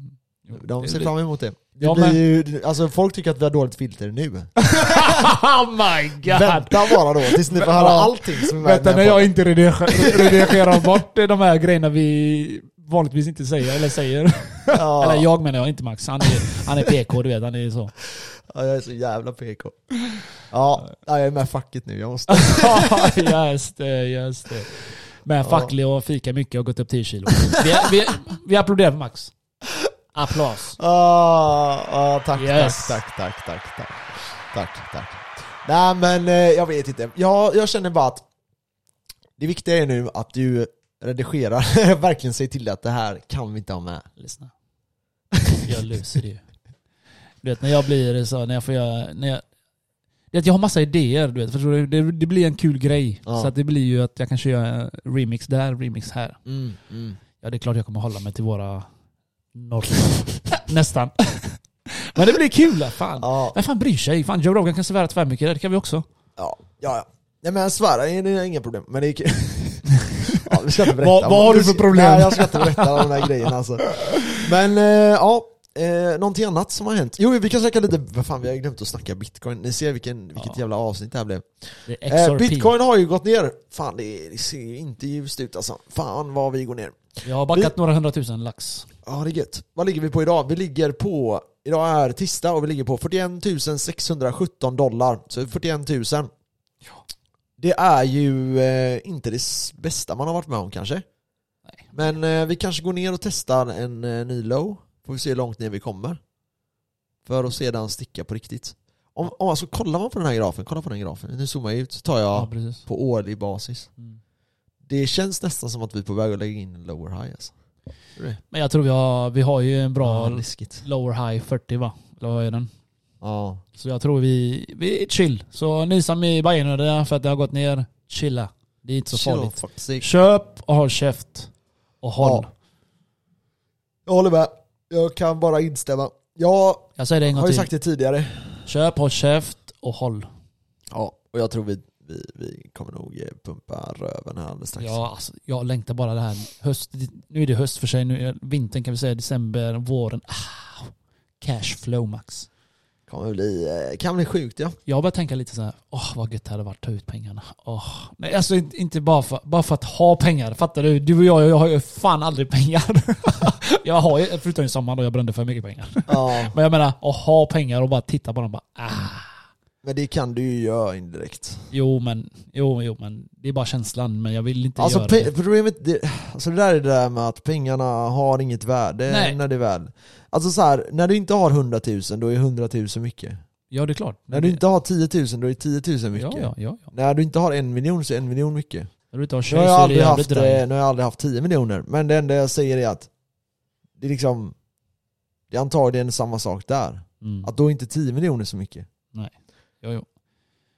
De ser fram emot det. Det
Ja, men-
ju, alltså folk tycker att vi har dåligt filter nu.
oh my god!
Vänta bara då tills ni får höra allting som är med
Vänta när jag inte redigerar bort de här grejerna vi vanligtvis inte säger, eller säger.
Ja.
Eller jag menar jag, inte Max. Han är, han är PK, du vet. Han är så.
Ja, jag är så jävla PK. Ja, ja, jag är med facket nu, jag måste...
just det, just det.
Ja.
facklig och fika mycket och gått upp 10 kilo. Vi, vi, vi applåderar för Max. Applaus.
Ah, ah, tack,
Yes.
tack, tack, tack, tack, tack. Tack, tack. Nej men eh, jag vet inte. Jag, jag känner bara att det viktiga är nu att du redigerar, verkligen säger till att det här kan vi inte ha med.
Lyssna. Jag löser det ju. Du vet när jag blir så, när jag får göra, när jag, det jag har massa idéer du vet, förstår du? Det, det blir en kul grej.
Ja.
Så att det blir ju att jag kan köra remix där, remix här.
Mm, mm.
Ja det är klart jag kommer hålla mig till våra norska. Nästan. Men det blir kul, fan.
Ja,
Vem fan bryr sig? Fan, Joe Rogan kan svära tvärmycket, det kan vi också.
ja, ja. ja. Nej men svära är inga problem, men det är kul. Ja, vi ska inte berätta.
Vad- vad har du för problem?
Nej, jag ska inte berätta de här grejerna alltså. Men eh, ja, eh, någonting annat som har hänt. Jo, vi kan snacka lite, vad fan vi har glömt att snacka bitcoin. Ni ser vilken, vilket jävla avsnitt det här blev.
Det är
Eh, bitcoin har ju gått ner. Fan det, det ser ju inte ljust ut alltså. Fan vad vi går ner.
Jag har backat några hundratusen lax.
Ja det är gött. Vad ligger vi på idag? Vi ligger på, idag är tisdag och vi ligger på 41 617 dollar. Så 41 000. Det är ju eh, inte det bästa man har varit med om kanske.
Nej.
Men eh, vi kanske går ner och testar en eh, ny low. Får vi se hur långt ner vi kommer. För att sedan sticka på riktigt. Om, om alltså kollar man på den här grafen, kolla på den grafen. Nu zoomar jag ut så tar
Ja,
jag
precis.
på årlig basis.
Mm.
Det känns nästan som att vi är på väg att lägga in en lower high alltså.
Men jag tror vi har, vi har ju en bra
Ja,
lower high 40 va? Eller vad är den?
Ja.
Så jag tror vi, vi är chill. Så ni som är Bajenödiga för att det har gått ner, chilla. Det är inte så
Chill,
farligt.
sake.
Köp och håll käft. Och håll.
Ja. Jag håller med. Jag kan bara instämma. Jag
Jag säger det en
har
gång
ju
till.
sagt det tidigare.
Köp, håll käft och håll.
Ja, och jag tror vi, vi, vi kommer nog eh, pumpa röven här alldeles strax.
Ja, alltså, jag längtar bara det här. Höst, nu är det höst för sig. Nu är vintern kan vi säga. December, våren. Ah, cash flow max.
Kommer bli, eh, kan bli sjukt ja.
Jag börjar tänka lite så här. åh vad gött det hade varit att ta ut pengarna. Åh. Nej, alltså inte, inte bara, för, bara för att ha pengar. Fattar du? Du och jag, jag har ju fan aldrig pengar. jag har ju, förutom i sommar då jag brände för mycket pengar.
ja.
Men jag menar, att ha pengar och bara titta på dem bara, ah.
Men det kan du ju göra indirekt.
Jo men, jo, jo men det är bara känslan. Men jag vill inte
Alltså
göra det.
problemet, det, alltså det där är det där med att pengarna har inget värde
Nej.
när det väl... Alltså så här, när du inte har 100 000 då är 100 000 mycket.
Ja det är klart.
När du inte har 10 000 då är 10 000 mycket.
Ja, ja, ja. ja.
När du inte har en miljon så är en miljon mycket.
När du inte har
Nu
tjej
har,
så
jag
är
aldrig haft, eh,
dröj.
nu har jag aldrig haft 10 miljoner, men det enda jag säger är att det är liksom Det är antagligen samma sak där.
Mm.
Att då är inte 10 miljoner så mycket.
Jo, jo.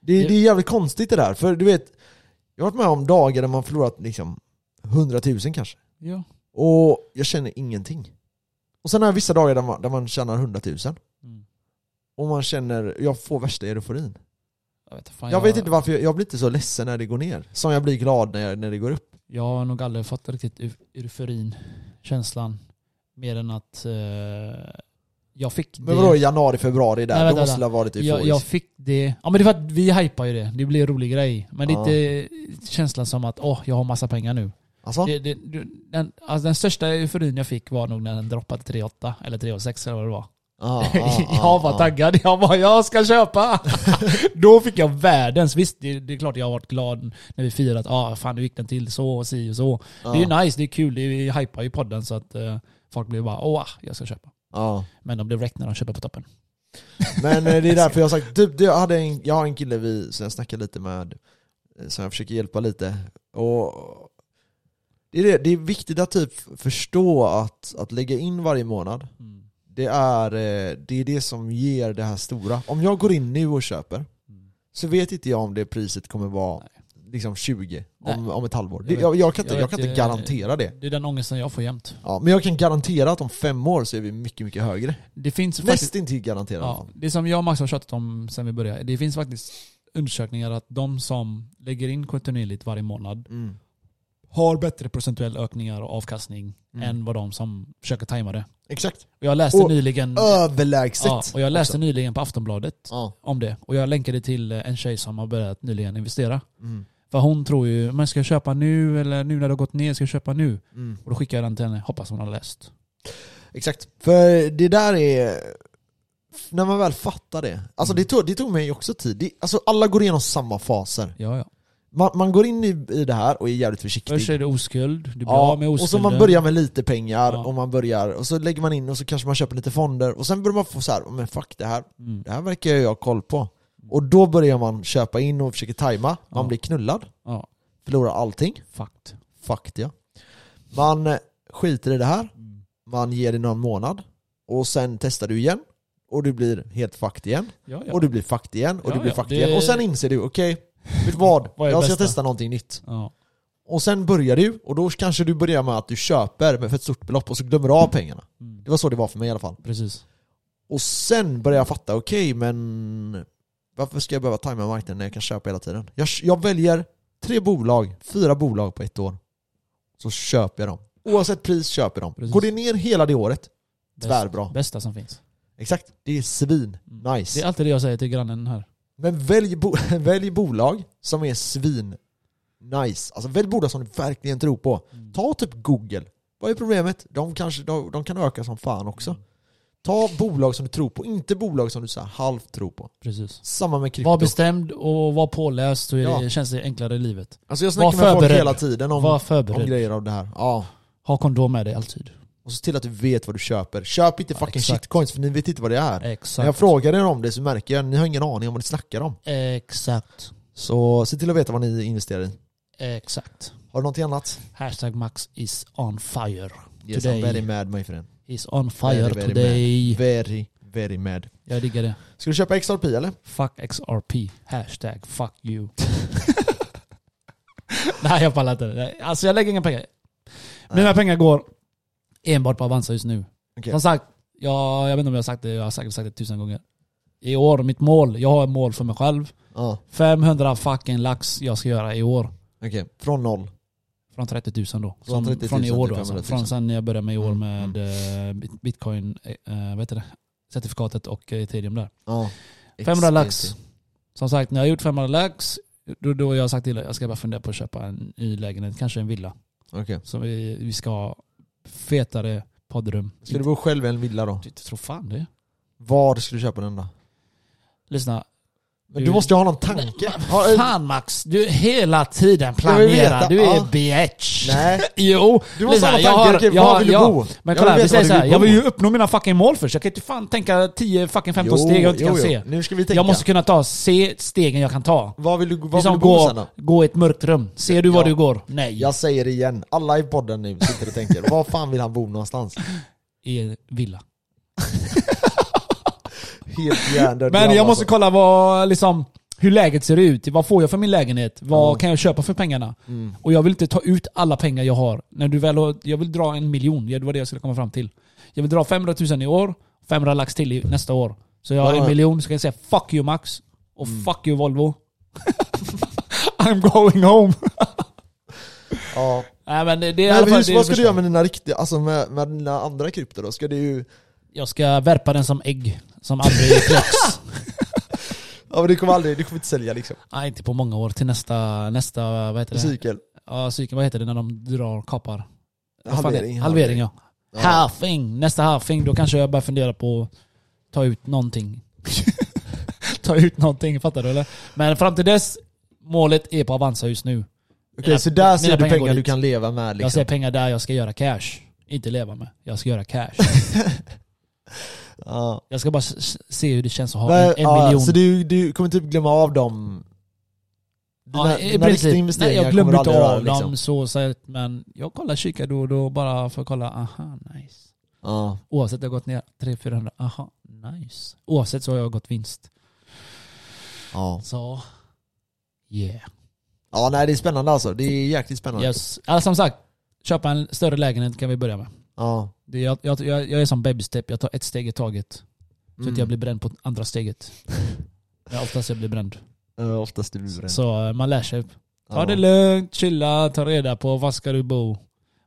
Det,
Det-
är jävligt konstigt det där, för du vet Jag har varit med om dagar där man förlorat liksom 100 000 kanske.
Ja.
Och jag känner ingenting. Och sen har jag vissa dagar där man, där man tjänar 100 000
Mm.
och man känner, jag får värsta euforin.
Jag vet, fan,
Jag vet inte varför, jag, jag blir inte så ledsen när det går ner. Som jag blir glad när, jag, när det går upp.
Jag har nog aldrig fått riktigt eu- euforin, känslan. Mer än att eh, jag fick
Men
det.
vadå januari, februari där?
Nej, vänta,
måste
vänta.
det ha varit
jag,
euforiskt.
jag fick det. Ja men det var att vi hypar ju det. Det blir en rolig grej. Men det är inte känslan som att åh, jag har massa pengar nu.
Alltså?
Det, det, du- den, alltså den största euforin jag fick var nog när den droppade 3,8 eller 3,6 eller vad det var.
Ah,
jag var taggad. Jag bara, jag ska köpa! Då fick jag världens. Visst, det, det är klart jag har varit glad när vi firat ah, fan nu gick den till så och si och så. Det är ju nice, det är kul. Det är, vi hypar ju podden så att eh, folk blir bara åh, jag ska köpa.
Ja.
Men de blev wrecked när de köper på toppen.
Men eh, det är därför jag har sagt, typ, jag, hade en, jag har en kille vi, som jag snackar lite med, eh, som jag försöker hjälpa lite. Och det är, det, det är viktigt att typ förstå att, att lägga in varje månad, det är, eh, det är det som ger det här stora. Om jag går in nu och köper, så vet inte jag om det priset kommer vara
Nej.
Liksom 20 om, om ett halvår.
Jag
Det, jag, jag kan inte,
jag
jag kan inte garantera det.
Det är den ångesten jag får jämt.
Ja, men jag kan garantera att om fem år så är vi mycket, mycket högre.
Det finns faktiskt...
Nästintill garanterad i alla
Ja, det som jag och Max har tjatat om sen vi började. Det finns faktiskt undersökningar att de som lägger in kontinuerligt varje månad
Mm.
har bättre procentuell ökningar och avkastning
Mm.
än vad de som försöker tajma det.
Exakt.
Och jag läste
Och
nyligen...
Överlägset.
Ja, och jag läste
också.
nyligen på Aftonbladet
Ja.
om det. Och jag länkade till en tjej som har börjat nyligen investera.
Mm.
För hon tror ju, man ska köpa nu eller nu när det har gått ner, ska jag köpa nu?
Mm.
Och då skickar jag den till henne, hoppas hon har läst.
Exakt. För det där är... När man väl fattar det. Alltså
Mm.
det, tog, det tog mig också tid. Det, alltså alla går igenom samma faser.
Ja, ja.
Man, man går in i, i det här och är jävligt försiktig.
Först är det oskuld, du blir
Ja,
av med
och
oskulden.
så man börjar med lite pengar
Ja.
och man börjar, och så lägger man in och så kanske man köper lite fonder och sen börjar man få så här, men fuck det här,
Mm.
det här verkar jag ha koll på. Och då börjar man köpa in och försöker tajma, man
Ja.
blir knullad,
Ja,
förlorar allting,
fakt.
fuck ja. Man eh, skiter i det här,
Mm.
man ger det någon månad och sen testar du igen och du blir helt fucked igen
Ja,
och du blir fucked igen och du blir fucked
det-
igen och sen inser du okej, vet du vad?
Vad
jag ska
bästa?
testa någonting nytt. Och sen börjar du och då kanske du börjar med att du köper med för ett stort belopp och så glömmer du av pengarna.
Mm.
Det var så det var för mig i alla fall.
Precis.
Och sen började jag fatta, okej men varför ska jag behöva tajma marknaden när jag kan köpa hela tiden? Jag, jag väljer tre bolag, fyra bolag på ett år. Så köper jag dem. Oavsett pris köper jag dem.
Precis.
Går det ner hela det året, tvärbra.
Bästa som finns.
Exakt, det är svin. Nice.
Det är alltid det jag säger till grannen här.
Men välj, bo välj bolag som är svin nice. Alltså välj bolag som du verkligen tror på.
Mm.
Ta typ Google. Vad är problemet? De, kanske, de, de kan öka som fan också. Ta bolag som du tror på, inte bolag som du så här halvt tror på.
Precis.
Samma med krypto.
Var bestämd och var påläst så det,
Ja.
känns det enklare i livet.
Alltså jag
Var
snackar med folk
förberedd.
hela tiden om,
Var
om grejer av det här. Ja.
Ha kondom med dig alltid.
Och så till att du vet vad du köper. Köp inte fucking
exakt.
shitcoins för ni vet inte vad det är. När
Exakt.
jag frågar er om det så märker jag att ni har ingen aning om vad ni snackar om.
Exakt.
Så se till att veta vad ni investerar i.
Exakt.
Har du någonting annat?
Hashtag Max is on fire.
Yes,
Today.
I'm very mad my friend.
Is on fire
Very, very
today.
Very, very mad.
Jag diggar det.
Ska du köpa XRP eller?
Fuck XRP. Hashtag fuck you. Nej jag pallar inte. Nej, Alltså jag lägger inga pengar. Mina pengar går enbart på Avanza just nu.
Okej.
Som sagt, jag, jag vet inte om jag har sagt det, jag har säkert sagt det tusen gånger. I år, mitt mål, jag har ett mål för mig själv.
Ja,
500 fucking lax jag ska göra i år.
okej. Från noll.
Från 30 000 då.
Från
Som,
30 000
från i år då alltså.
500 000.
Från sen när jag började med i år
Mm,
med eh, bit- bitcoin, eh, vad heter det? Certifikatet och eh, ethereum där.
Ja.
500 lax. Som sagt, när jag har gjort 500 lax, då, då har jag sagt till dig jag ska bara fundera på att köpa en ny lägenhet, kanske en villa.
Okej.
Så vi, vi ska ha fetare poddrum.
Ska du bo själv i en villa då?
Jag tror fan det.
Var ska du köpa den då?
Lyssna.
Men
Du-
du måste ju ha någon tanke. Eh,
Fan Max, du hela tiden
vill
planerar. Du är
ja.
bitch.
Nej.
Jo,
Du måste
lyssna,
ha någon
jag
tanke.
har- jag
var
har-
vill du bo?
Men kolla,
vill
vi säger
var
så
du
här,
vill
jag vill ju uppnå mina fucking mål först. Jag kan inte fan tänka 10 fucking 15 steg jag inte kan
jo,
se.
Jo. Nu ska vi tänka.
Jag måste kunna ta, se stegen jag kan ta.
Vad vill du, vill
Liksom
du bo sen
gå,
då?
gå i ett mörkt rum. Ser du var
Ja.
du går? Nej.
Jag säger det igen, alla i podden nu sitter och tänker, var fan vill han bo någonstans?
I en villa.
Helt hjärndöd
Men jag måste kolla vad, liksom, hur läget ser ut. Vad får jag för min lägenhet? Vad kan jag köpa för pengarna?
Mm.
Och jag vill inte ta ut alla pengar jag har. När du väl har, jag vill dra en miljon, det var det jag skulle komma fram till. Jag vill dra 500 000 i år, 500 lax till i nästa år. Så jag har en miljon, så kan jag säga 'fuck you Max' och
Mm.
'fuck you Volvo' I'm going home.
Ja.
Nej men det, är i alla fall
vad ska du göra med dina riktiga, alltså med, med dina andra krypto då? Ska du.
Jag ska värpa den som ägg, som aldrig kläcks.
Ja men du kommer aldrig, du kommer inte sälja liksom.
Nej inte på många år, till nästa, nästa vad heter det?
Cykel.
Ja, cykeln, vad heter det när de drar, kapar? Är?
Halvering.
Halvering ja.
Ja.
Halving, nästa halving, då kanske jag börjar fundera på att ta ut någonting. ta ut någonting, fattar du eller? Men fram till dess, målet är på Avanza just nu.
Okej,
Mina-
så där ser du
pengar
pengar, du kan leva med
Jag
liksom.
ser pengar där jag ska göra cash. Inte leva med. Jag ska göra cash.
Ja.
jag ska bara se hur det känns att ha en, en
ja,
miljon.
Så du, du kommer typ glömma av dem? Dina,
Ja,
dina
princip.
riktiga investeringar
Nej, jag
du
inte av
röra,
dem
liksom.
så sett, men jag kollar kika då och då bara för att kolla, aha, nice.
Ja.
Oavsett det har gått ner 300-400, aha, nice. Oavsett så har jag gått vinst.
Ja.
Så, yeah.
ja, nej det är spännande alltså. Det är jäkligt spännande.
Yes. Alltså, som sagt, köpa en större lägenhet kan vi börja med.
Ja.
Det är, jag, jag, jag är som baby step, jag tar ett steg i taget. Så
Mm.
att jag blir bränd på andra steget. Ja, oftast jag blir bränd.
Uh, oftast du blir bränd.
Så eh, man lär sig. Ta
ja.
det lugnt, chilla, ta reda på var ska du bo.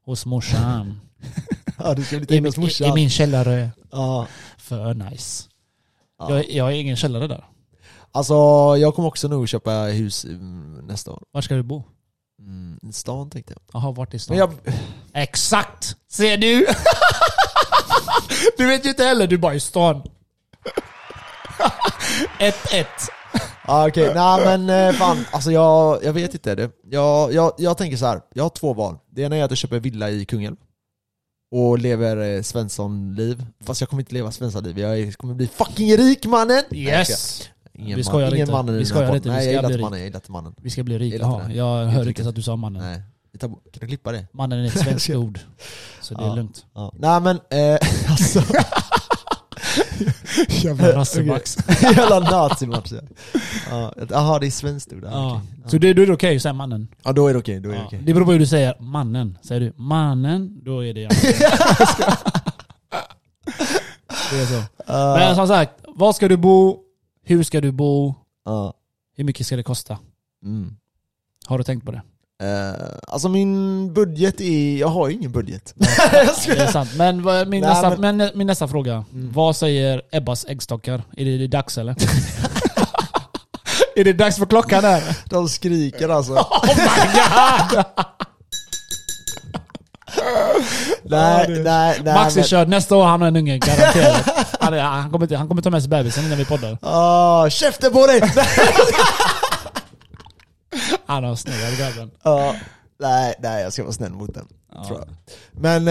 Hos morsan.
Ja, du ska bli
I,
hos
i,
morsan.
I min källare.
Ja.
För nice.
Ja.
Jag, jag har ingen källare där.
Alltså, jag kommer också nog köpa hus mm, nästa år.
Var ska du bo?
Mm, stan tänkte jag.
Jaha, vart i stan?
Men jag,
Exakt! Ser du? du vet ju inte heller, du bara i stan. 1-1.
ah, okej, nej men eh, fan, alltså jag, jag vet inte det. Jag, jag, jag tänker så här. jag har två val. Det ena är att jag köper villa i Kungälv. Och lever eh, Svensson-liv. Fast jag kommer inte leva Svensson-liv, jag är- kommer bli fucking rik mannen!
Yes!
Ingen
Vi
man,
skojar
ingen
inte.
man
Vi
den
skojar
podden.
inte, vi
Nej, jag gillar inte mannen, jag gillar inte mannen.
Vi ska bli rika. Jaha, jag hörde inte att du sa mannen.
Nej. Kan du klippa det?
Mannen är ett svenskt ord. Så det är
Ja.
lugnt.
Ja. Nej men, eh, alltså...
Jävla rassemax.
Jävla nazimatch. Ja. Jaha, det är svenskt ord.
Ja.
Ja.
Så det, då är det okej att säga mannen?
ja, då är det okej. Då är det okej.
Det beror på hur du säger mannen. Säger du mannen, då är det jag. Det är så. Men som sagt, var ska du bo? Hur ska du bo?
Ja.
Hur mycket ska det kosta?
Mm.
Har du tänkt på det?
Eh, alltså min budget är, jag har ju ingen budget.
Det är sant. Men vad- min,
Nej,
nästa,
men-
min nästa fråga.
Mm.
Vad säger Ebbas äggstockar? Är det, är det dags eller? är det dags för klockan där?
De skriker alltså.
Oh my god!
Nej, nej, nej.
Max är
men-
körd. Nästa år har han en unge, garanterat. Han, är, han, kommer, han kommer ta med sig bebisen när vi poddar.
Ah, käften på dig!
Han har snygga grabben.
Ja, nej, nej, jag ska vara snäll mot den. Jag. Men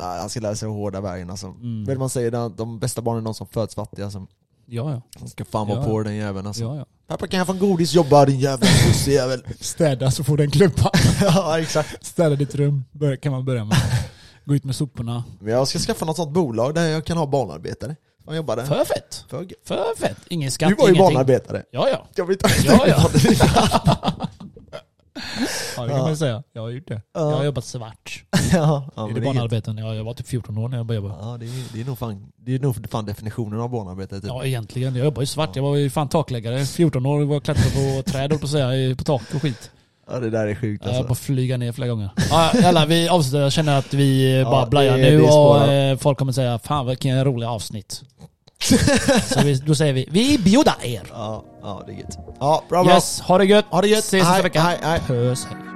ja, han ska lära sig hårda vägen alltså.
Mm.
Du man säger? De, de bästa barnen är de som föds fattiga. Alltså.
Ja, ja.
Han ska fan vara
Ja.
på den jäveln alltså.
ja, ja.
Pappa kan jag få en godis? Jobba din jävla pussejävel.
Städa så får du en klumpa.
ja exakt.
Städa ditt rum kan man börja med. Gå ut med soporna.
Men jag ska skaffa något sånt bolag där jag kan ha barnarbetare. Som jobbar där.
För fett.
För.
För fett. Ingen skatt,
Du var ju
ingenting.
barnarbetare.
Ja, ja.
Jag vill inte
Ja, ja.
Ja,
Ja, det kan man säga. Jag har gjort det.
Ja.
Jag har jobbat svart.
ja, men
det
är,
barnarbeten. Ja, jag var typ 14 år när jag började jobba.
ja det, är, det är nog fan, det är nog fan definitionen av barnarbete. Typ.
Ja, egentligen. Jag jobbade ju svart. Jag var ju fan takläggare. 14 år var och klättrade på träd, på säga. På tak och skit.
Ja det där är sjukt
Jag höll på
alltså.
att flyga ner flera gånger. Ja, jävlar, vi avslutar. Jag känner att vi
Ja,
bara blajar nu och eh, folk kommer säga Fan vilken roliga avsnitt. Så vi, då säger vi, vi bjuder er.
Ja, ja det är gött. Ja, bra bra.
Yes, ha det gött.
Ha det gött.
Ses nästa vecka.
hej, hej.
Puss, hej.